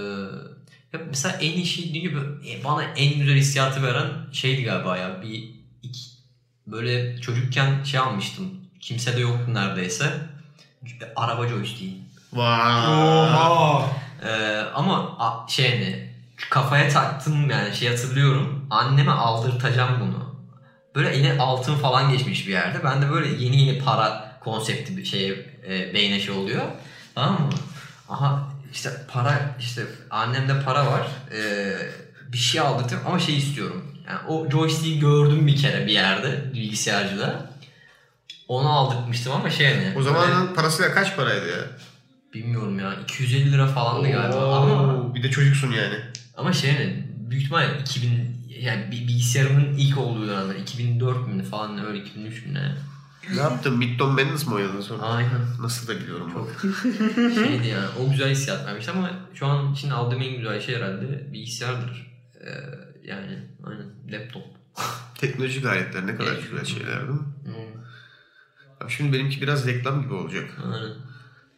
[SPEAKER 1] ya mesela en iyi şey gibi e, bana en güzel hissiyatı veren şeydi galiba ya. Bir iki, böyle çocukken şey almıştım. Kimse de yoktu neredeyse. Araba joystick'i.
[SPEAKER 2] Vay.
[SPEAKER 3] Oha.
[SPEAKER 1] Ee, ama a- şey hani kafaya taktım yani şey hatırlıyorum. Anneme aldırtacağım bunu. Böyle yine altın falan geçmiş bir yerde. Ben de böyle yeni yeni para konsepti bir şeye e, beyne şey oluyor. Tamam mı? Aha işte para işte annemde para var. Ee, bir şey aldırtıyorum ama şey istiyorum. Yani o joystick'i gördüm bir kere bir yerde bilgisayarcıda. Onu aldırtmıştım ama şey hani.
[SPEAKER 2] O
[SPEAKER 1] böyle-
[SPEAKER 2] zamanın parasıyla kaç paraydı ya?
[SPEAKER 1] Bilmiyorum ya 250 lira falandı galiba ama
[SPEAKER 2] Oo, Bir de çocuksun yani.
[SPEAKER 1] ama şey hani büyük ihtimalle 2000 yani bilgisayarımın ilk olduğu dönemler 2004 mü falan öyle 2003 mü ne?
[SPEAKER 2] Ne yaptın? Midton Madness mı oynadın sonra?
[SPEAKER 1] Aynen.
[SPEAKER 2] Nasıl da biliyorum bak. *laughs*
[SPEAKER 1] Şeydi yani o güzel hissiyat vermişti ama şu an için aldığım en güzel şey herhalde bilgisayardır. Ee, yani aynen laptop. *laughs*
[SPEAKER 2] Teknolojik aletler ne kadar
[SPEAKER 1] Evet.
[SPEAKER 2] güzel şeyler değil mi?
[SPEAKER 1] Hmm,
[SPEAKER 2] şimdi benimki biraz reklam gibi olacak.
[SPEAKER 1] aynen.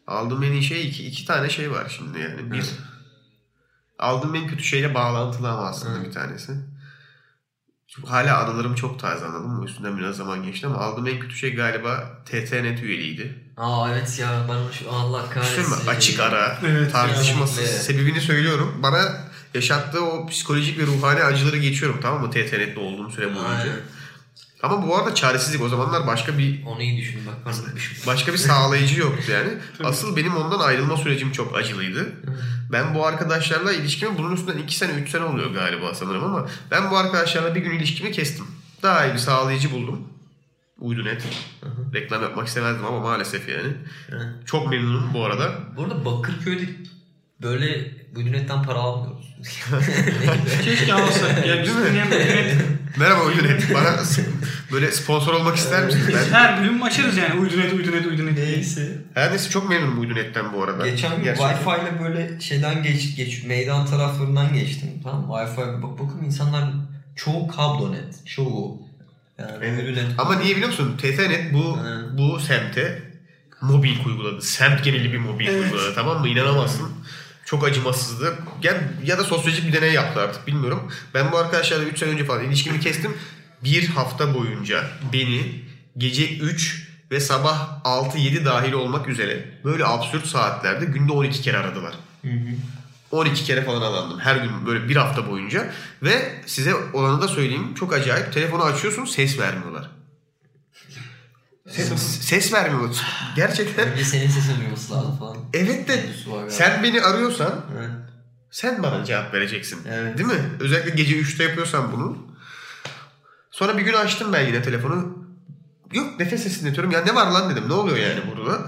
[SPEAKER 2] Aldığım en iyi şey iki, iki tane şey var şimdi yani. Bir,
[SPEAKER 1] Evet.
[SPEAKER 2] aldığım en kötü şeyle bağlantılı ama aslında
[SPEAKER 1] Evet.
[SPEAKER 2] bir tanesi. Hala anılarım çok taze anladın mı? Üstünden biraz zaman geçti ama aldığım en kötü şey galiba TTNet üyeliğiydi.
[SPEAKER 1] Aa evet ya ben şu Allah kahretsin.
[SPEAKER 2] Açık ara,
[SPEAKER 3] Evet,
[SPEAKER 2] tartışmasız.
[SPEAKER 1] kesinlikle.
[SPEAKER 2] Sebebini söylüyorum. Bana yaşattığı o psikolojik ve ruhani acıları geçiyorum tamam mı? TTNet'te olduğum süre boyunca.
[SPEAKER 1] Aynen.
[SPEAKER 2] Ama bu arada çaresizlik o zamanlar başka bir
[SPEAKER 1] Onu iyi düşün bak
[SPEAKER 2] başka bir sağlayıcı yoktu yani. *laughs* Asıl benim ondan ayrılma sürecim çok acılıydı. Ben bu arkadaşlarla ilişkimi bunun üstünden 2 sene 3 sene oluyor galiba sanırım ama ben bu arkadaşlarla bir gün ilişkimi kestim. daha iyi bir sağlayıcı buldum. Uydunet. Reklam yapmak istemezdim ama maalesef yani. Çok memnunum bu arada.
[SPEAKER 1] Bu arada Bakırköy'de böyle netten para almıyoruz. *laughs*
[SPEAKER 3] Keşke alsak. Ya biz dinleyen
[SPEAKER 2] Merhaba Uydunet. Bana böyle sponsor olmak ister misiniz? Ben
[SPEAKER 3] her bölüm açarız yani. Uydunet, Uydunet, Uydunet.
[SPEAKER 1] Neyse.
[SPEAKER 2] her neyse çok memnunum Uydunet'ten bu arada.
[SPEAKER 1] Geçen gün. Wi-Fi ile böyle şeyden geç, geç meydan taraflarından geçtim. Tamam? Wi-Fi bak bakın insanlar çoğu kablo net. Çoğu. Yani
[SPEAKER 2] Evet.
[SPEAKER 1] öyle net.
[SPEAKER 2] Ama niye biliyor musun? TTNet bu
[SPEAKER 1] Hı.
[SPEAKER 2] bu semte mobbing uyguladı. Semt geneli bir mobbing uyguladı. Tamam mı? İnanamazsın. Çok acımasızdı. Ya, ya da sosyolojik bir deney yaptı artık bilmiyorum. Ben bu arkadaşlarla 3 sene önce falan ilişkimi kestim. Bir hafta boyunca beni gece 3 ve sabah 6-7 dahil olmak üzere böyle absürt saatlerde günde 12 kere aradılar. 12 kere falan alandım her gün böyle bir hafta boyunca ve size olanı da söyleyeyim çok acayip telefonu açıyorsun ses vermiyorlar. Ses, ses vermiyor. Gerçekten.
[SPEAKER 1] Önce senin sesin duyması lazım falan.
[SPEAKER 2] Evet de sen beni arıyorsan
[SPEAKER 1] Evet.
[SPEAKER 2] sen bana cevap vereceksin.
[SPEAKER 1] Evet.
[SPEAKER 2] Değil mi? Özellikle gece 3'te yapıyorsan bunu. Sonra bir gün açtım ben yine telefonu. Yok nefes sesi dinletiyorum. Ya ne var lan dedim. Ne oluyor yani burada?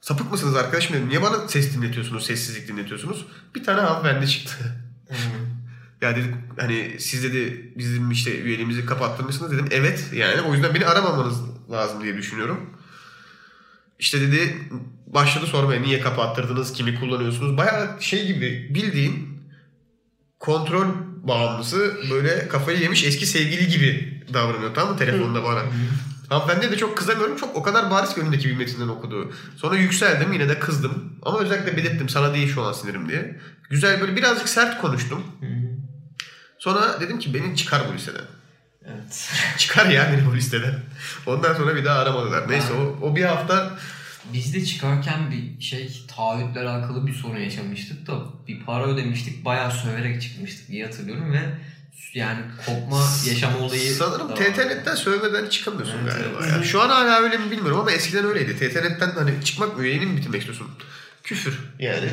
[SPEAKER 2] Sapık mısınız arkadaşım dedim. Niye bana ses dinletiyorsunuz, sessizlik dinletiyorsunuz? Bir tane hanımefendi çıktı. Ya dedik hani siz dedi bizim işte üyeliğimizi kapattırmışsınız dedim. Evet yani o yüzden beni aramamanız lazım diye düşünüyorum. İşte dedi başladı sormaya niye kapattırdınız, kimi kullanıyorsunuz. Bayağı şey gibi bildiğin kontrol bağımlısı böyle kafayı yemiş eski sevgili gibi davranıyor tamam mı telefonda bana. Hanımefendiye de çok kızamıyorum. Çok o kadar bariz ki önündeki bir metinden okuduğu. Sonra yükseldim yine de kızdım. Ama özellikle belirttim sana değil şu an sinirim diye. Güzel böyle birazcık sert konuştum. Sonra dedim ki beni çıkar bu listeden.
[SPEAKER 1] Evet. *laughs*
[SPEAKER 2] Çıkar ya beni bu listeden. Ondan sonra bir daha aramadılar. Neyse o, o bir hafta
[SPEAKER 1] Biz de çıkarken bir şey taahhütle alakalı bir sorun yaşamıştık da bir para ödemiştik bayağı söverek çıkmıştık diye hatırlıyorum ve yani kopma yaşama olayı
[SPEAKER 2] sanırım. TTNet'ten sövmeden çıkamıyorsun
[SPEAKER 1] Evet,
[SPEAKER 2] galiba.
[SPEAKER 1] evet.
[SPEAKER 2] Ya. Şu an hala öyle mi bilmiyorum ama eskiden öyleydi. TTNet'ten hani çıkmak üyeliğini mi bitirmek istiyorsun? Küfür yani.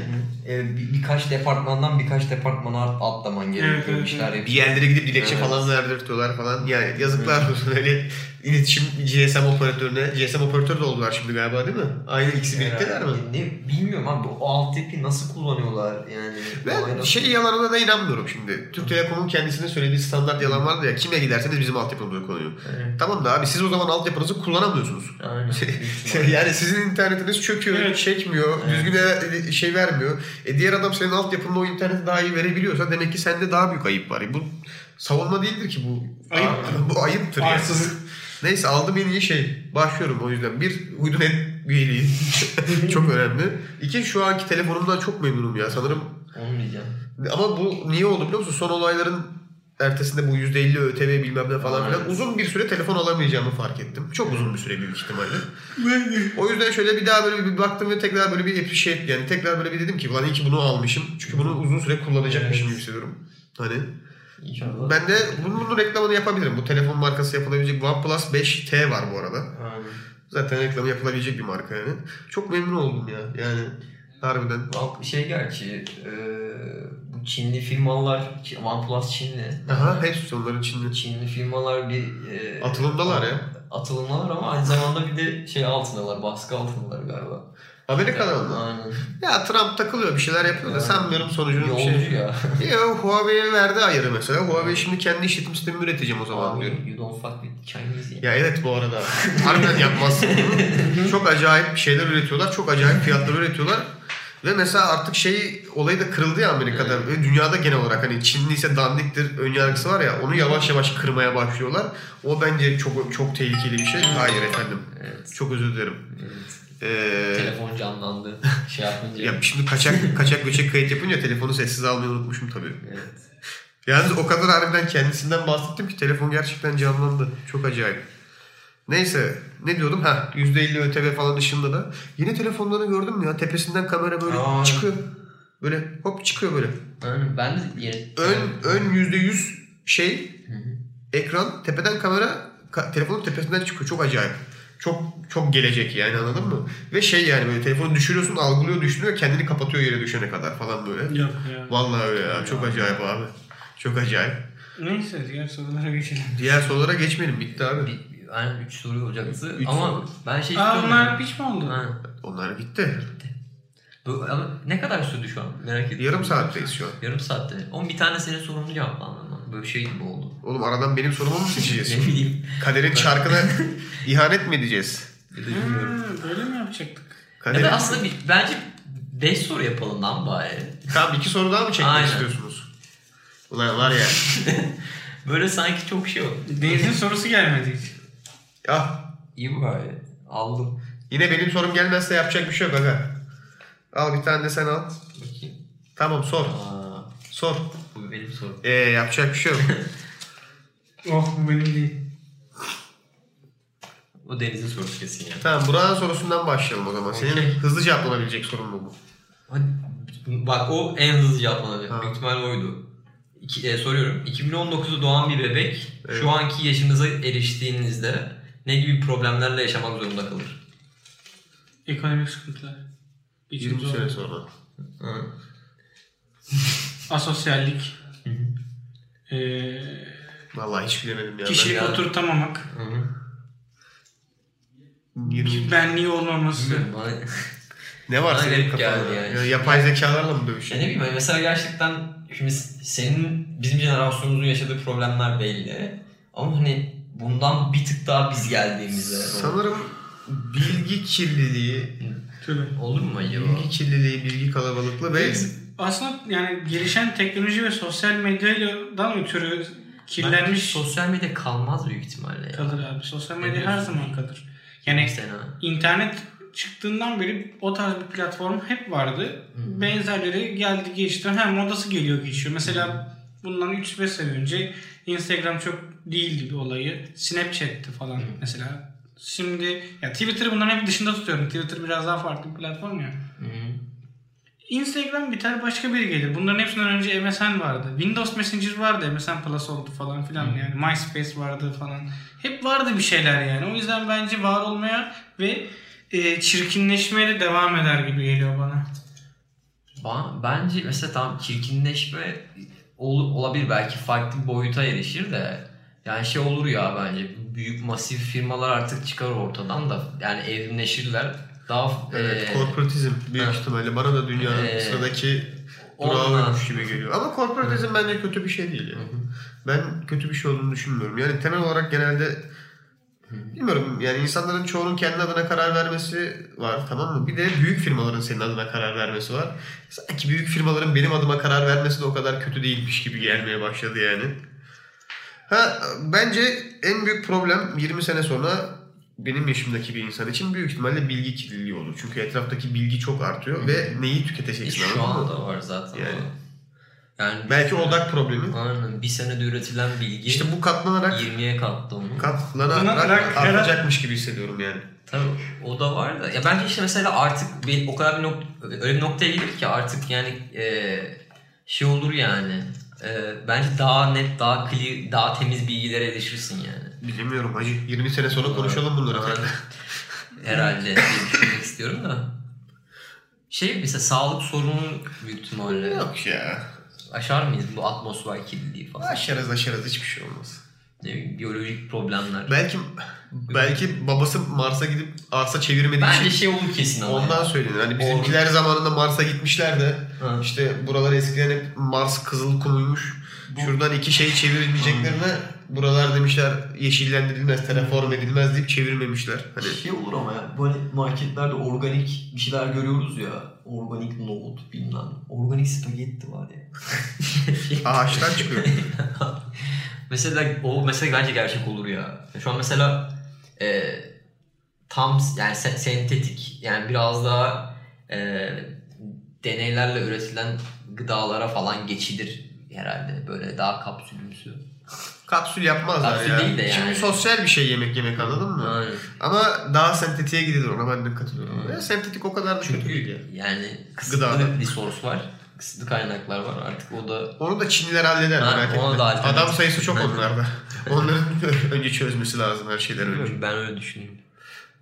[SPEAKER 1] Ee, bir, birkaç departmandan birkaç departmana at- atlaman gerekiyor.
[SPEAKER 3] Evet, evet,
[SPEAKER 1] bir şeyler
[SPEAKER 2] Bir yerlere gidip dilekçe
[SPEAKER 1] Evet.
[SPEAKER 2] falan verdirtiyorlar falan. Yani yazıklar olsun öyle iletişim GSM operatörüne. GSM operatörü de oldular şimdi galiba değil mi? Aynı ikisi birlikteler mi?
[SPEAKER 1] Ne, bilmiyorum abi o altyapıyı nasıl kullanıyorlar yani.
[SPEAKER 2] Ben
[SPEAKER 1] nasıl-
[SPEAKER 2] şey yalanına da inanmıyorum şimdi. Türk Telekom'un kendisine söylediği standart yalan vardı ya. Kime giderseniz bizim altyapımızı kullanıyor.
[SPEAKER 1] Evet.
[SPEAKER 2] Tamam da abi siz o zaman altyapınızı kullanamıyorsunuz.
[SPEAKER 1] Aynen. *laughs* ihtimalle.
[SPEAKER 2] yani sizin internetiniz çöküyor,
[SPEAKER 3] Evet.
[SPEAKER 2] çekmiyor,
[SPEAKER 1] Evet.
[SPEAKER 2] düzgün e- şey vermiyor. E diğer adam senin altyapında o interneti daha iyi verebiliyorsa demek ki sende daha büyük ayıp var. E bu savunma değildir ki bu.
[SPEAKER 3] Ayıptır.
[SPEAKER 2] bu ayıptır. yani.
[SPEAKER 3] Arsızlık.
[SPEAKER 2] Neyse aldım en iyi şey. Başlıyorum o yüzden. Bir uydunet üyeliği. *laughs* çok önemli. İki şu anki telefonumdan çok memnunum ya. Sanırım
[SPEAKER 1] diyeceğim.
[SPEAKER 2] ama bu niye oldu biliyor musun? Son olayların ertesinde bu %50 ÖTV bilmem ne falan filan uzun bir süre telefon alamayacağımı fark ettim. Çok uzun bir süre büyük ihtimalle. o yüzden şöyle bir daha böyle bir baktım ve tekrar böyle bir şey yani tekrar böyle bir dedim ki ulan iyi ki bunu almışım. Çünkü bunu uzun süre kullanacakmışım
[SPEAKER 1] Evet.
[SPEAKER 2] gibi hissediyorum. Hani
[SPEAKER 1] İnşallah.
[SPEAKER 2] ben de bunun, bunun reklamını yapabilirim. Bu telefon markası yapılabilecek OnePlus 5T var bu arada.
[SPEAKER 1] Aynen.
[SPEAKER 2] Zaten reklamı yapılabilecek bir marka yani. Çok memnun oldum ya. Yani harbiden.
[SPEAKER 1] Bak şey gerçi e, bu Çinli firmalar OnePlus Çinli.
[SPEAKER 2] Aha hepsi onların içinde.
[SPEAKER 1] Çinli firmalar bir e,
[SPEAKER 2] Atılımdalar ya.
[SPEAKER 1] Atılımdalar ama aynı zamanda bir de şey altındalar, baskı altındalar galiba.
[SPEAKER 2] Amerika'da mı?
[SPEAKER 1] Aynen.
[SPEAKER 2] Ya Trump takılıyor bir şeyler yapıyor da sanmıyorum sonucunu bir şey.
[SPEAKER 1] ya. *laughs*
[SPEAKER 2] Ya Huawei'ye verdi ayarı mesela. Huawei şimdi kendi işletim sistemimi üreteceğim o zaman diyor.
[SPEAKER 1] Abi, you don't fuck with Chinese ya.
[SPEAKER 2] Ya evet bu arada. Harbiden yapmazsın *laughs* bunu. Çok acayip şeyler üretiyorlar. Çok acayip fiyatlar üretiyorlar. Ve mesela artık şey olayı da kırıldı ya Amerika'da ve dünyada genel olarak hani Çinli ise dandiktir ön yargısı var ya onu yavaş yavaş kırmaya başlıyorlar. O bence çok çok tehlikeli bir şey. Hayır efendim.
[SPEAKER 1] Evet.
[SPEAKER 2] Çok özür dilerim.
[SPEAKER 1] evet.
[SPEAKER 2] Ee,
[SPEAKER 1] Telefon canlandı. *laughs* Şey yapınca.
[SPEAKER 2] ya şimdi kaçak kaçak göçek kayıt yapınca telefonu sessiz almayı unutmuşum tabii.
[SPEAKER 1] Evet.
[SPEAKER 2] Yalnız o kadar harbiden kendisinden bahsettim ki telefon gerçekten canlandı. Çok acayip. Neyse ne diyordum? Ha %50 ÖTV falan dışında da. Yeni telefonlarını gördün mü ya? Tepesinden kamera böyle
[SPEAKER 1] Aa.
[SPEAKER 2] çıkıyor. Böyle hop çıkıyor böyle.
[SPEAKER 1] Aynen. Ben de yeni...
[SPEAKER 2] Ön ön %100 şey ekran tepeden kamera ka- telefonun tepesinden çıkıyor. Çok acayip. Çok çok gelecek yani anladın mı? Ve şey yani böyle telefonu düşürüyorsun algılıyor düşünüyor kendini kapatıyor yere düşene kadar falan böyle.
[SPEAKER 3] Yok ya.
[SPEAKER 2] Vallahi öyle ya. Çok acayip abi. Çok acayip.
[SPEAKER 3] Neyse diğer sorulara geçelim.
[SPEAKER 2] Diğer sorulara geçmeyelim. Bitti abi.
[SPEAKER 1] Bir, yani 3 soru olacaktı
[SPEAKER 2] Üç
[SPEAKER 1] ama
[SPEAKER 2] soru.
[SPEAKER 1] ben şey
[SPEAKER 3] Aa piç mi oldu?
[SPEAKER 1] Ha.
[SPEAKER 2] Onlar bitti.
[SPEAKER 1] Bu, ama ne kadar sürdü şu an? Merak ettim.
[SPEAKER 2] Yarım saatteyiz şu an.
[SPEAKER 1] Yarım saatte. Oğlum bir tane senin sorunu cevaplandın lan. Böyle şey gibi oldu.
[SPEAKER 2] Oğlum aradan benim sorumu mu *laughs*
[SPEAKER 1] ne
[SPEAKER 2] seçeceğiz?
[SPEAKER 1] bileyim.
[SPEAKER 2] Kaderin çarkına *laughs* ihanet mi edeceğiz?
[SPEAKER 1] Ya da bilmiyorum.
[SPEAKER 3] Ha, böyle mi yapacaktık?
[SPEAKER 1] Ya
[SPEAKER 2] Kaderin...
[SPEAKER 1] da aslında bir, bence 5 soru yapalım lan bari.
[SPEAKER 2] Tamam iki soru daha mı çekmek
[SPEAKER 1] Aynen.
[SPEAKER 2] istiyorsunuz? Ulan var ya. *laughs*
[SPEAKER 1] Böyle sanki çok şey oldu.
[SPEAKER 3] Deniz'in sorusu gelmedi hiç.
[SPEAKER 2] ah
[SPEAKER 1] İyi bari. Aldım.
[SPEAKER 2] yine benim sorum gelmezse yapacak bir şey yok aga. Al bir tane de sen al.
[SPEAKER 1] Bakayım.
[SPEAKER 2] Tamam sor.
[SPEAKER 1] Aa,
[SPEAKER 2] Sor.
[SPEAKER 1] Bu benim sorum.
[SPEAKER 2] Ee, yapacak bir şey yok. *laughs*
[SPEAKER 3] Oh bu benim değil.
[SPEAKER 1] O Deniz'in sorusu kesin ya.
[SPEAKER 2] tamam Burak'ın sorusundan başlayalım o zaman. Senin
[SPEAKER 1] Okey.
[SPEAKER 2] hızlı cevaplanabilecek sorun mu bu?
[SPEAKER 1] Hadi, Bak o en hızlı cevaplanabilecek. Büyük ihtimalle oydu. İki, e, soruyorum. 2019'da doğan bir bebek
[SPEAKER 2] Evet.
[SPEAKER 1] şu anki yaşınıza eriştiğinizde ne gibi problemlerle yaşamak zorunda kalır?
[SPEAKER 3] Ekonomik sıkıntılar.
[SPEAKER 2] 20
[SPEAKER 3] İçimiz
[SPEAKER 2] sene sonra.
[SPEAKER 3] Asosyallik.
[SPEAKER 1] Hı hı.
[SPEAKER 3] Ee,
[SPEAKER 2] Vallahi hiç bilemedim ya.
[SPEAKER 3] kişilik
[SPEAKER 1] ben-
[SPEAKER 3] oturtamamak.
[SPEAKER 1] Hı hı.
[SPEAKER 2] Ben 20...
[SPEAKER 3] Benliği olmaması.
[SPEAKER 2] Ne var senin kafanda?
[SPEAKER 1] geldi yani.
[SPEAKER 2] Ya, yapay zekalarla mı
[SPEAKER 1] Ya
[SPEAKER 2] dövüşüyorsun?
[SPEAKER 1] ne bileyim hani mesela gerçekten şimdi senin bizim jenerasyonumuzun yaşadığı problemler belli. Ama hani bundan bir tık daha biz geldiğimizde
[SPEAKER 2] Sanırım bilgi kirliliği,
[SPEAKER 1] olur mu acaba?
[SPEAKER 2] bilgi kirliliği, bilgi kalabalıklığı ve
[SPEAKER 3] Aslında yani gelişen teknoloji ve sosyal medyadan ötürü
[SPEAKER 1] Bence
[SPEAKER 3] kirlenmiş
[SPEAKER 1] sosyal medya kalmaz büyük ihtimalle ya.
[SPEAKER 3] kalır abi. Sosyal medya her zaman kalır. Yani
[SPEAKER 1] Mesela.
[SPEAKER 3] internet çıktığından beri o tarz bir platform hep vardı. Benzerleri geldi geçti. Hem modası geliyor geçiyor. Mesela bundan 3-5 sene önce Instagram çok değildi bir olayı. Snapchat'ti falan mesela. Şimdi ya Twitter'ı bunların hep dışında tutuyorum. Twitter biraz daha farklı bir platform ya.
[SPEAKER 1] Hı hı.
[SPEAKER 3] Instagram biter başka biri gelir. Bunların hepsinden önce MSN vardı. Windows Messenger vardı. MSN Plus oldu falan filan yani. MySpace vardı falan. Hep vardı bir şeyler yani. O yüzden bence var olmaya ve e, çirkinleşmeye de devam eder gibi geliyor bana.
[SPEAKER 1] Ba- Bence mesela tam çirkinleşme ol- olabilir belki farklı bir boyuta erişir de yani şey olur ya bence büyük masif firmalar artık çıkar ortadan da yani evrimleşirler daha
[SPEAKER 2] evet,
[SPEAKER 1] e,
[SPEAKER 2] korporatizm büyük
[SPEAKER 1] ha.
[SPEAKER 2] ihtimalle bana da dünyanın
[SPEAKER 1] Ee,
[SPEAKER 2] sıradaki durağıymış gibi geliyor. Ama korporatizm bence kötü bir şey değil. Yani. Ben kötü bir şey olduğunu düşünmüyorum. Yani temel olarak genelde bilmiyorum yani insanların çoğunun kendi adına karar vermesi var tamam mı? Bir de büyük firmaların senin adına karar vermesi var. Sanki büyük firmaların benim adıma karar vermesi de o kadar kötü değilmiş gibi gelmeye başladı yani. Ha bence en büyük problem 20 sene sonra benim yaşımdaki bir insan için büyük ihtimalle bilgi kirliliği olur. Çünkü etraftaki bilgi çok artıyor ve neyi tüketeceksin
[SPEAKER 1] şu
[SPEAKER 2] anladın mı?
[SPEAKER 1] anda var zaten.
[SPEAKER 2] Yani.
[SPEAKER 1] Yani, yani
[SPEAKER 2] Belki odak problemi.
[SPEAKER 1] Aynen. Bir senede üretilen bilgi
[SPEAKER 2] İşte bu katlanarak
[SPEAKER 1] 20'ye kattı onu.
[SPEAKER 2] katlanarak
[SPEAKER 3] Katlanarak
[SPEAKER 2] artacakmış gibi hissediyorum yani.
[SPEAKER 1] Tabii o da var da. Ya bence işte mesela artık bir, o kadar bir nok- öyle bir noktaya gelir ki artık yani e, şey olur yani. E, bence daha net, daha clear, daha temiz bilgilere erişirsin yani.
[SPEAKER 2] Bilmiyorum hacı. 20 sene sonra konuşalım bunları tekrar. *laughs*
[SPEAKER 1] Herhalde diye düşünmek istiyorum da. Şey mesela sağlık sorunu büyük ihtimalle
[SPEAKER 2] Yok ya.
[SPEAKER 1] aşar mıyız bu atmosfer kirliliği falan?
[SPEAKER 2] Aşarız aşarız hiçbir şey olmaz.
[SPEAKER 1] Ne bileyim, biyolojik problemler.
[SPEAKER 2] Belki belki babası Mars'a gidip arsa çevirmediği
[SPEAKER 1] Bence
[SPEAKER 2] için
[SPEAKER 1] şey olur kesin ama.
[SPEAKER 2] ondan
[SPEAKER 1] ya.
[SPEAKER 2] söyleniyor. Hani bizimkiler zamanında Mars'a gitmişler de
[SPEAKER 1] Ha.
[SPEAKER 2] işte buralar eskiden hep Mars kızıl kumuymuş. Şuradan iki şey çevirebileceklerine buralar demişler yeşillendirilmez, terraform edilmez deyip çevirmemişler. Hani
[SPEAKER 1] Şey olur ama ya böyle marketlerde organik bir şeyler görüyoruz ya. Organik nohut bilmem. Organik spagetti var ya. *laughs*
[SPEAKER 2] ağaçtan çıkıyor. *laughs*
[SPEAKER 1] mesela o mesela bence gerçek olur ya. Şu an mesela e, tam yani se- sentetik yani biraz daha e, deneylerle üretilen gıdalara falan geçilir herhalde. Böyle daha kapsülümsü.
[SPEAKER 2] Kapsül yapmazlar
[SPEAKER 1] Kapsül
[SPEAKER 2] ya.
[SPEAKER 1] değil de yani.
[SPEAKER 2] Şimdi sosyal bir şey yemek yemek anladın mı?
[SPEAKER 1] Aynen.
[SPEAKER 2] Ama daha sentetiğe gidilir ona ben de katılıyorum. Ya, sentetik o kadar da kötü değil ya.
[SPEAKER 1] Çünkü yani kısıtlı
[SPEAKER 2] Gıdada.
[SPEAKER 1] resource var. Kısıtlı kaynaklar var. Artık o da
[SPEAKER 2] Onu da Çinliler halleder
[SPEAKER 1] Ha,
[SPEAKER 2] merak etme.
[SPEAKER 1] da.
[SPEAKER 2] Adam sayısı çok onlarda. *laughs* Onların *laughs* önce çözmesi lazım her şeyden önce.
[SPEAKER 1] Ben öyle düşünüyorum.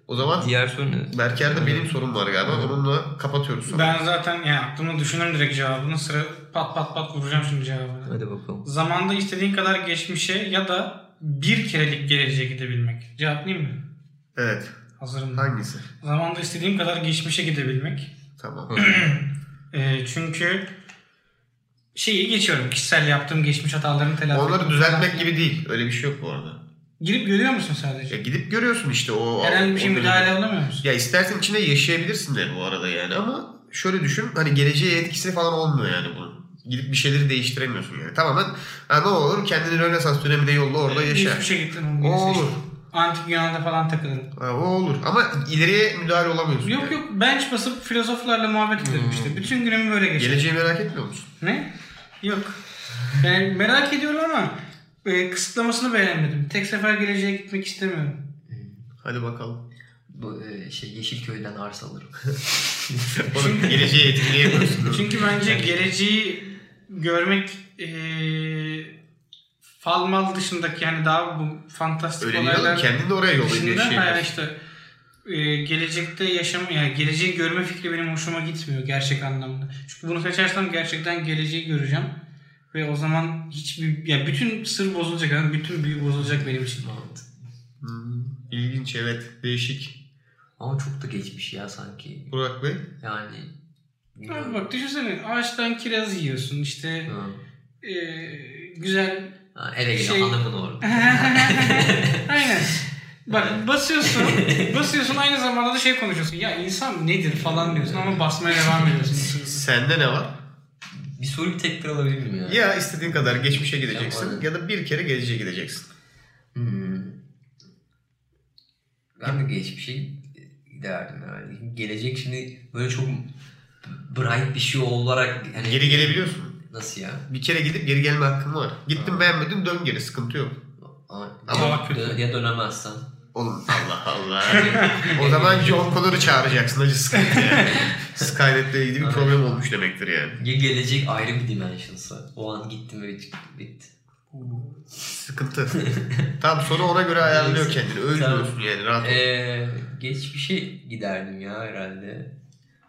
[SPEAKER 2] O zaman
[SPEAKER 1] Diğer soru ne?
[SPEAKER 2] Berker'de benim sorum var galiba. Onunla kapatıyoruz sonra.
[SPEAKER 3] Ben zaten yani aklımda düşünürüm direkt cevabını. Sıra pat pat pat vuracağım şimdi cevabını.
[SPEAKER 1] Hadi bakalım.
[SPEAKER 3] Zamanda istediğin kadar geçmişe ya da bir kerelik geleceğe gidebilmek. Cevaplayayım mı?
[SPEAKER 2] Evet.
[SPEAKER 3] Hazırım.
[SPEAKER 2] Hangisi?
[SPEAKER 3] Zamanda istediğim kadar geçmişe gidebilmek.
[SPEAKER 2] Tamam. *clears throat*
[SPEAKER 3] Ee, çünkü şeyi geçiyorum. Kişisel yaptığım geçmiş hatalarını telafi
[SPEAKER 2] Onları düzeltmek gibi değil. Öyle bir şey yok bu arada.
[SPEAKER 3] Girip görüyor musun sadece?
[SPEAKER 2] Ya gidip görüyorsun işte o...
[SPEAKER 3] Herhangi bir şey müdahale olamıyor musun?
[SPEAKER 2] Ya istersen içinde yaşayabilirsin de bu arada yani ama şöyle düşün hani geleceğe etkisi falan olmuyor yani bunun. Gidip bir şeyleri değiştiremiyorsun yani. Tamamen ha, ne olur kendini Rönesans dönemine yolla orada yaşa.
[SPEAKER 3] Geçmişe gittin onun
[SPEAKER 2] O olur.
[SPEAKER 3] işte. Antik Yunan'da falan takılırım.
[SPEAKER 2] Ha, o olur ama ileriye müdahale olamıyorsun.
[SPEAKER 3] Yok
[SPEAKER 2] yani.
[SPEAKER 3] yok bench basıp filozoflarla muhabbet ederim işte. Bütün günümü böyle geçer.
[SPEAKER 2] Geleceği merak etmiyor musun?
[SPEAKER 3] Ne? Yok. Ben merak ediyorum ama e, kısıtlamasını beğenmedim. Tek sefer geleceğe gitmek istemiyorum.
[SPEAKER 2] Hadi bakalım.
[SPEAKER 1] Bu e, şey Yeşilköy'den arsa alırım. *laughs*
[SPEAKER 2] Onu geleceği etkileyemiyorsun.
[SPEAKER 3] Çünkü bence geleceği görmek e, falmal dışındaki yani daha bu fantastik
[SPEAKER 2] Öyle
[SPEAKER 3] olaylar.
[SPEAKER 2] Kendini de oraya yollayıp
[SPEAKER 3] işte e, gelecekte yaşam yani geleceği görme fikri benim hoşuma gitmiyor gerçek anlamda. Çünkü bunu seçersem gerçekten geleceği göreceğim ve o zaman hiçbir ya bütün sır bozulacak yani bütün büyü bozulacak benim için.
[SPEAKER 1] Mantıklı.
[SPEAKER 2] Hmm, İlginç evet. Değişik.
[SPEAKER 1] Ama çok da geçmiş ya sanki.
[SPEAKER 2] Burak Bey.
[SPEAKER 1] Yani
[SPEAKER 3] Abi bak düşünsene ağaçtan kiraz yiyorsun işte e, güzel
[SPEAKER 1] Ha, eve
[SPEAKER 3] Şey-
[SPEAKER 1] hanımın orada. *laughs*
[SPEAKER 3] Aynen. Bak basıyorsun, *laughs* basıyorsun aynı zamanda da şey konuşuyorsun. Ya insan nedir falan diyorsun ama basmaya devam ediyorsun.
[SPEAKER 2] Sende ne var?
[SPEAKER 1] Bir soru bir tekrar alabilir miyim ya?
[SPEAKER 2] Ya istediğin kadar geçmişe gideceksin
[SPEAKER 1] Yapma.
[SPEAKER 2] ya da bir kere geleceğe gideceksin.
[SPEAKER 1] Hmm. Ben de geçmişe giderdim herhalde. Gelecek şimdi böyle çok bright bir şey olarak hani
[SPEAKER 2] Geri gelebiliyorsun.
[SPEAKER 1] nasıl ya?
[SPEAKER 2] Bir kere gidip geri gelme hakkın var. Gittin beğenmedin dön geri sıkıntı yok.
[SPEAKER 1] Ama,
[SPEAKER 2] Ama
[SPEAKER 3] kötü.
[SPEAKER 1] dö- ya dönemezsen.
[SPEAKER 2] Oğlum Allah Allah. *laughs* o zaman John Connor'ı çağıracaksın acı sıkıntı yani. Skynet'le ilgili bir problem olmuş demektir yani.
[SPEAKER 1] Ya gelecek ayrı bir dimensionsa. O an gittim ve bitti.
[SPEAKER 2] Sıkıntı. Tam sonra ona göre ayarlıyor kendini. Ölmüyorsun yani rahat ol.
[SPEAKER 1] Ee, geçmişe giderdim ya herhalde.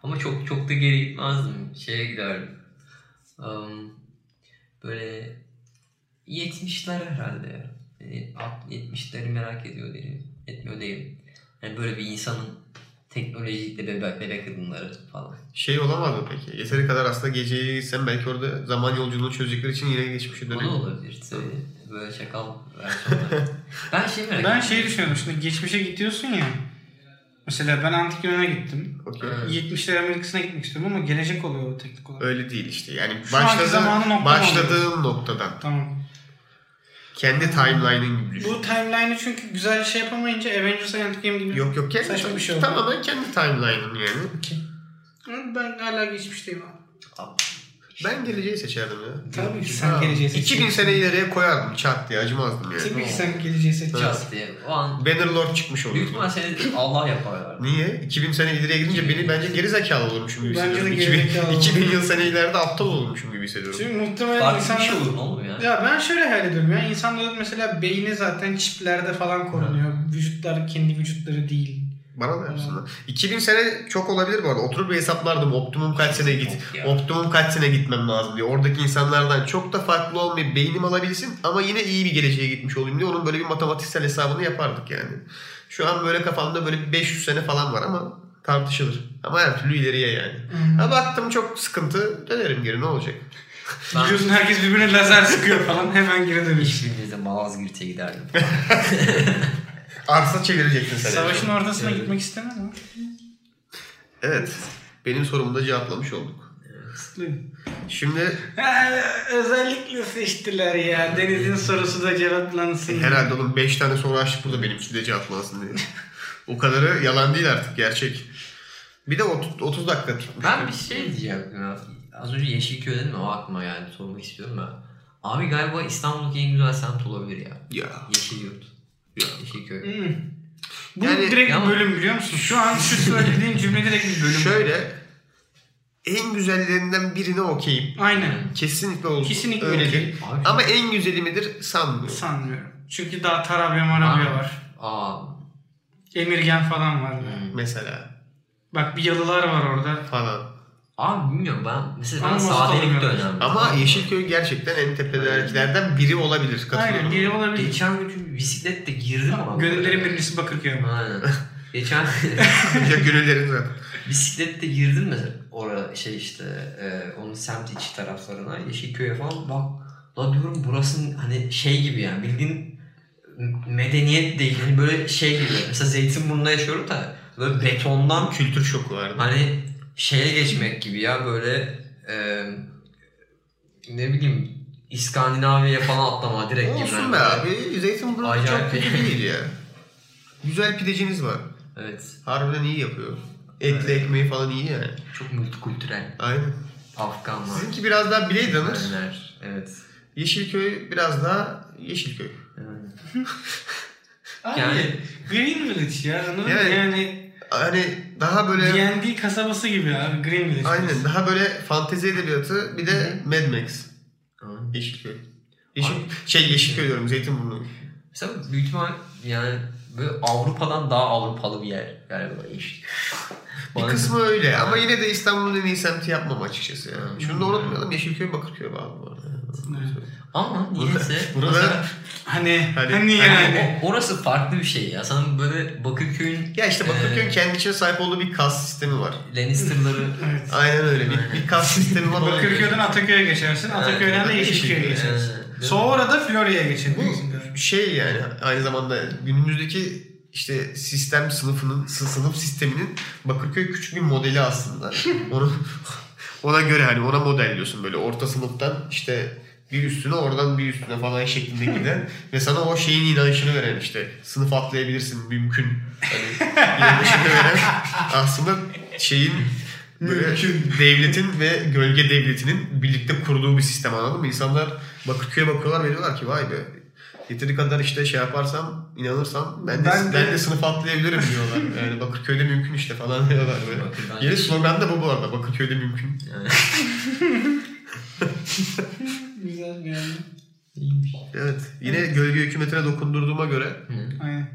[SPEAKER 1] Ama çok çok da geri gitmezdim. Şeye giderdim. Um, böyle 70'ler herhalde ya. Yani alt- 70'leri merak ediyor değilim. Etmiyor değilim. Yani böyle bir insanın teknolojikle bebek, bebek kadınları falan.
[SPEAKER 2] Şey olamaz mı peki? Yeteri kadar aslında geceye gitsen belki orada zaman yolculuğunu çözecekleri için yine geçmişe
[SPEAKER 1] O da
[SPEAKER 2] dönüyor.
[SPEAKER 1] olabilir tabii. Böyle şakal versiyonlar. *laughs* ben şey merak
[SPEAKER 3] Ben şeyi düşünüyorum şimdi geçmişe gidiyorsun ya. Mesela ben Antik Yunan'a gittim.
[SPEAKER 2] Okey.
[SPEAKER 1] Evet.
[SPEAKER 3] 70'ler Amerika'sına gitmek istiyorum ama gelecek oluyor o teknik olarak.
[SPEAKER 2] Öyle değil işte. Yani
[SPEAKER 3] Şu anki
[SPEAKER 2] başladı,
[SPEAKER 3] zamanı noktadan
[SPEAKER 2] başladığın noktadan.
[SPEAKER 3] Tamam.
[SPEAKER 2] Kendi timeline'ın gibi düşün.
[SPEAKER 3] Bu timeline'ı çünkü güzel şey yapamayınca Avengers Endgame gibi.
[SPEAKER 2] Yok yok kendi
[SPEAKER 3] Saçma bir şey oldu.
[SPEAKER 2] tamamen kendi timeline'ın yani.
[SPEAKER 3] Ama Ben hala geçmişteyim abi.
[SPEAKER 2] Ben geleceği seçerdim ya.
[SPEAKER 3] Tabii ki sen
[SPEAKER 2] Ha,
[SPEAKER 3] geleceği
[SPEAKER 2] 2000
[SPEAKER 3] seçeceksin.
[SPEAKER 2] sene ileriye koyardım çat diye acımazdım yani.
[SPEAKER 3] Tabii ki sen geleceği seçeceksin.
[SPEAKER 1] Çat diye. O an
[SPEAKER 2] Bannerlord çıkmış
[SPEAKER 1] büyük
[SPEAKER 2] olurdu.
[SPEAKER 1] ihtimal seni Allah yaparlar.
[SPEAKER 2] Niye? 2000 sene ileriye gidince beni bence geri zekalı olurmuşum gibi
[SPEAKER 3] Bence de
[SPEAKER 2] hissediyorum.
[SPEAKER 3] geri
[SPEAKER 2] 2000,
[SPEAKER 3] zekalı
[SPEAKER 2] 2000 yıl sene ileride aptal olurmuşum gibi hissediyorum.
[SPEAKER 3] Çünkü muhtemelen
[SPEAKER 1] Farklı bir
[SPEAKER 3] insanlar...
[SPEAKER 1] şey olur mu oğlum ya?
[SPEAKER 3] Ya ben şöyle hayal ediyorum ya. İnsanların mesela beyni zaten çiplerde falan korunuyor. Vücutları kendi vücutları değil.
[SPEAKER 2] Bana da yapsınlar. 2000 sene çok olabilir bu arada. Oturup bir hesaplardım. Optimum kaç sene git. Optimum kaç sene gitmem lazım diye. Oradaki insanlardan çok da farklı olmayıp beynim alabilsin ama yine iyi bir geleceğe gitmiş olayım diye onun böyle bir matematiksel hesabını yapardık yani. Şu an böyle kafamda böyle bir 500 sene falan var ama tartışılır. Ama her türlü ileriye yani. Ha baktım çok sıkıntı dönerim geri ne olacak?
[SPEAKER 1] Ben *laughs*
[SPEAKER 3] Biliyorsun herkes birbirine lazer sıkıyor falan. Hemen geri dönüş.
[SPEAKER 1] hiçbirimizde Malazgirt'e giderdim. *laughs*
[SPEAKER 2] Arsa çevirecektin sen.
[SPEAKER 3] Savaşın ortasına
[SPEAKER 1] Evet.
[SPEAKER 3] gitmek istemem ama.
[SPEAKER 2] Evet. Benim sorumu da cevaplamış olduk.
[SPEAKER 3] Kısıtlıyım.
[SPEAKER 2] Şimdi
[SPEAKER 3] özellikle seçtiler ya. Deniz'in sorusu da cevaplansın.
[SPEAKER 2] herhalde onun 5 tane soru açtık burada benim için de cevaplansın diye. o kadarı yalan değil artık gerçek. Bir de 30, 30 dakika tutmuş.
[SPEAKER 1] Ben bir şey diyecektim ya. Az önce Yeşilköy dedim ya o aklıma geldi sormak istiyorum ya. Abi galiba İstanbul'daki en güzel semt olabilir ya.
[SPEAKER 2] Ya.
[SPEAKER 1] Yeşilyurt.
[SPEAKER 3] Hmm. Bu
[SPEAKER 2] Yani-
[SPEAKER 3] direkt bir bölüm biliyor musun? Şu an şu söylediğin cümle direkt bir bölüm.
[SPEAKER 2] Şöyle en güzellerinden birine okeyim.
[SPEAKER 3] Aynen.
[SPEAKER 2] Kesinlikle olur.
[SPEAKER 3] Kesinlikle okey.
[SPEAKER 1] Abi,
[SPEAKER 2] Ama en güzeli midir sanmıyorum.
[SPEAKER 3] Sanmıyorum. Çünkü daha Tarabya Marabya var.
[SPEAKER 1] Aa,
[SPEAKER 3] Emirgen falan var.
[SPEAKER 2] Mesela
[SPEAKER 3] Bak bir yalılar var orada.
[SPEAKER 2] falan.
[SPEAKER 1] Abi bilmiyorum ben mesela
[SPEAKER 3] Ama
[SPEAKER 1] ben sadelik de önemli.
[SPEAKER 2] Ama Yeşilköy gerçekten en tepelerdekilerden biri olabilir. Katılıyorum.
[SPEAKER 3] Aynen biri olabilir.
[SPEAKER 1] Geçen gün çünkü bisiklette girdim ama.
[SPEAKER 3] Gönüllerin birincisi Bakırköy ama.
[SPEAKER 1] Aynen. *laughs* Geçen
[SPEAKER 2] ya gönüllerin zaten.
[SPEAKER 1] bisiklette girdim mesela oraya şey işte e, onun semt içi taraflarına Yeşilköy'e falan bak la diyorum burasının hani şey gibi yani bildiğin medeniyet değil hani böyle şey gibi mesela Zeytinburnu'nda yaşıyorum da böyle betondan
[SPEAKER 2] Kültür şoku vardı.
[SPEAKER 1] hani şeye geçmek gibi ya böyle e, ne bileyim İskandinavya'ya falan atlama direkt gibi.
[SPEAKER 2] Olsun be abi. Zeytinburnu çok kötü
[SPEAKER 1] bir-
[SPEAKER 2] değil ya. Güzel pideciniz var.
[SPEAKER 1] Evet.
[SPEAKER 2] Harbiden iyi yapıyor. Etli ekmeği falan iyi yani.
[SPEAKER 1] Çok multikültürel.
[SPEAKER 2] Aynen.
[SPEAKER 1] Afganlar.
[SPEAKER 2] Sizinki biraz daha Blade Runner.
[SPEAKER 1] Evet.
[SPEAKER 2] Yeşilköy biraz daha Yeşilköy.
[SPEAKER 1] Evet. *laughs*
[SPEAKER 3] Abi,
[SPEAKER 1] Yani-
[SPEAKER 3] Green Village ya.
[SPEAKER 2] Evet.
[SPEAKER 3] Yani
[SPEAKER 2] Hani daha böyle
[SPEAKER 3] D&D kasabası gibi abi Green Village.
[SPEAKER 2] aynen daha böyle fantezi edebiyatı bir de Mad Max.
[SPEAKER 1] Tamam.
[SPEAKER 2] Yeşilköy. Yeşil, şey Yeşilköy diyorum Zeytinburnu.
[SPEAKER 1] Mesela büyük ihtimal yani böyle Avrupa'dan daha Avrupalı bir yer. Yani böyle iş. *laughs*
[SPEAKER 2] Bir kısmı öyle ama yine de İstanbul'un en iyi semti yapmam açıkçası yani.
[SPEAKER 1] Hmm.
[SPEAKER 2] Şunu da unutmayalım Yeşilköy Bakırköy bağlı bu arada.
[SPEAKER 1] Ama niyeyse *laughs*
[SPEAKER 2] Burada-
[SPEAKER 1] mesela
[SPEAKER 3] Hani
[SPEAKER 2] Hani-
[SPEAKER 3] hani,
[SPEAKER 2] hani
[SPEAKER 3] yani.
[SPEAKER 1] o- orası farklı bir şey ya. Sana böyle Bakırköy'ün
[SPEAKER 2] Ya işte Bakırköy'ün
[SPEAKER 1] Ee,
[SPEAKER 2] kendi içine sahip olduğu bir kas sistemi var.
[SPEAKER 1] Lannister'ları *laughs*
[SPEAKER 3] Evet.
[SPEAKER 2] Aynen öyle. Bir, bir kas sistemi var.
[SPEAKER 3] Bakırköy'den Ataköy'e geçersin. Ataköy'den de Yeşilköy'e
[SPEAKER 2] Yeşilköy.
[SPEAKER 3] geçersin.
[SPEAKER 1] Ee,
[SPEAKER 3] Sonra da Florya'ya geçersin.
[SPEAKER 2] Bu şey yani aynı zamanda günümüzdeki işte sistem sınıfının sı- sınıf sisteminin Bakırköy küçük bir modeli aslında. *laughs* Onu ona göre hani ona modelliyorsun böyle orta sınıftan işte bir üstüne oradan bir üstüne falan şeklinde giden *laughs* ve sana o şeyin inançını veren işte sınıf atlayabilirsin mümkün hani inanışını veren aslında şeyin böyle devletin ve gölge devletinin birlikte kurduğu bir sistem anladın mı? İnsanlar Bakırköy'e bakıyorlar ve diyorlar ki vay be yeteri kadar işte şey yaparsam inanırsam ben de,
[SPEAKER 3] Ben
[SPEAKER 2] ben
[SPEAKER 3] de-
[SPEAKER 2] de, sınıf atlayabilirim diyorlar. Yani Bakırköy'de mümkün işte falan diyorlar böyle. Yeni slogan da bu bu arada. Bakırköy'de mümkün.
[SPEAKER 1] yani, *laughs*
[SPEAKER 3] Güzel yani.
[SPEAKER 1] iyiymiş.
[SPEAKER 2] Evet. Yine gölge hükümetine dokundurduğuma göre
[SPEAKER 1] Hı.
[SPEAKER 3] Aynen.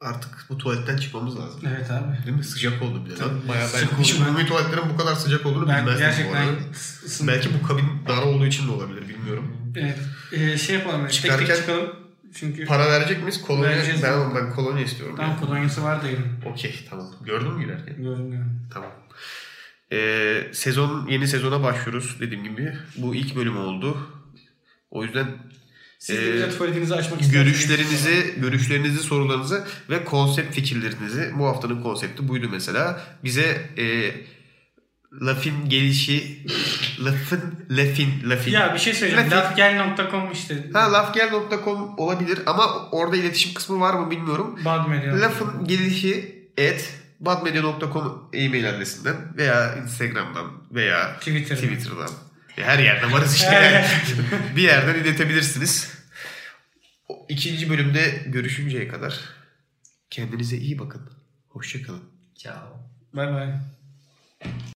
[SPEAKER 2] artık bu tuvaletten çıkmamız lazım.
[SPEAKER 3] Evet abi.
[SPEAKER 2] Değil mi? Sıcak oldu bir de.
[SPEAKER 3] Tabii,
[SPEAKER 2] Bayağı
[SPEAKER 3] sıcak
[SPEAKER 2] ben hiç
[SPEAKER 3] oldu.
[SPEAKER 2] umumi tuvaletlerin bu kadar sıcak olduğunu
[SPEAKER 3] Ben
[SPEAKER 2] bilmezdim bu
[SPEAKER 3] gerçekten
[SPEAKER 2] arada.
[SPEAKER 3] ısın-
[SPEAKER 2] Belki bu kabin dar olduğu için de olabilir bilmiyorum.
[SPEAKER 3] Evet. Ee, şey yapalım. Tek
[SPEAKER 2] Çıkarken-
[SPEAKER 3] tek çıkalım. Çünkü
[SPEAKER 2] Para verecek miyiz? Kolonya. Ben, ben kolonya istiyorum.
[SPEAKER 3] tam kolonyası var da.
[SPEAKER 2] Okey tamam. Gördün mü girerken?
[SPEAKER 3] Gördüm gördüm.
[SPEAKER 2] Tamam. Ee, sezon yeni sezona başlıyoruz dediğim gibi. Bu ilk bölüm oldu. O yüzden
[SPEAKER 3] Siz
[SPEAKER 2] Ee,
[SPEAKER 3] de bize tuvaletinizi açmak
[SPEAKER 2] görüşlerinizi, görüşlerinizi, sorularınızı ve konsept fikirlerinizi bu haftanın konsepti buydu mesela. Bize e, lafın gelişi, lafın, lafin, lafin.
[SPEAKER 3] Ya bir şey söyleyeceğim.
[SPEAKER 2] Lafı-
[SPEAKER 3] Lafgel.com işte.
[SPEAKER 2] Ha lafgel.com olabilir ama orada iletişim kısmı var mı bilmiyorum.
[SPEAKER 3] Bad Media.
[SPEAKER 2] Lafın gelişi et badmedia.com e-mail adresinden veya Instagram'dan veya
[SPEAKER 3] Twitter'dan.
[SPEAKER 2] Twitter'dan. Ya Her yerde varız işte. Bir yerden iletebilirsiniz. O ikinci bölümde görüşünceye kadar kendinize iyi bakın. Hoşçakalın.
[SPEAKER 1] Ciao.
[SPEAKER 3] Bay bay.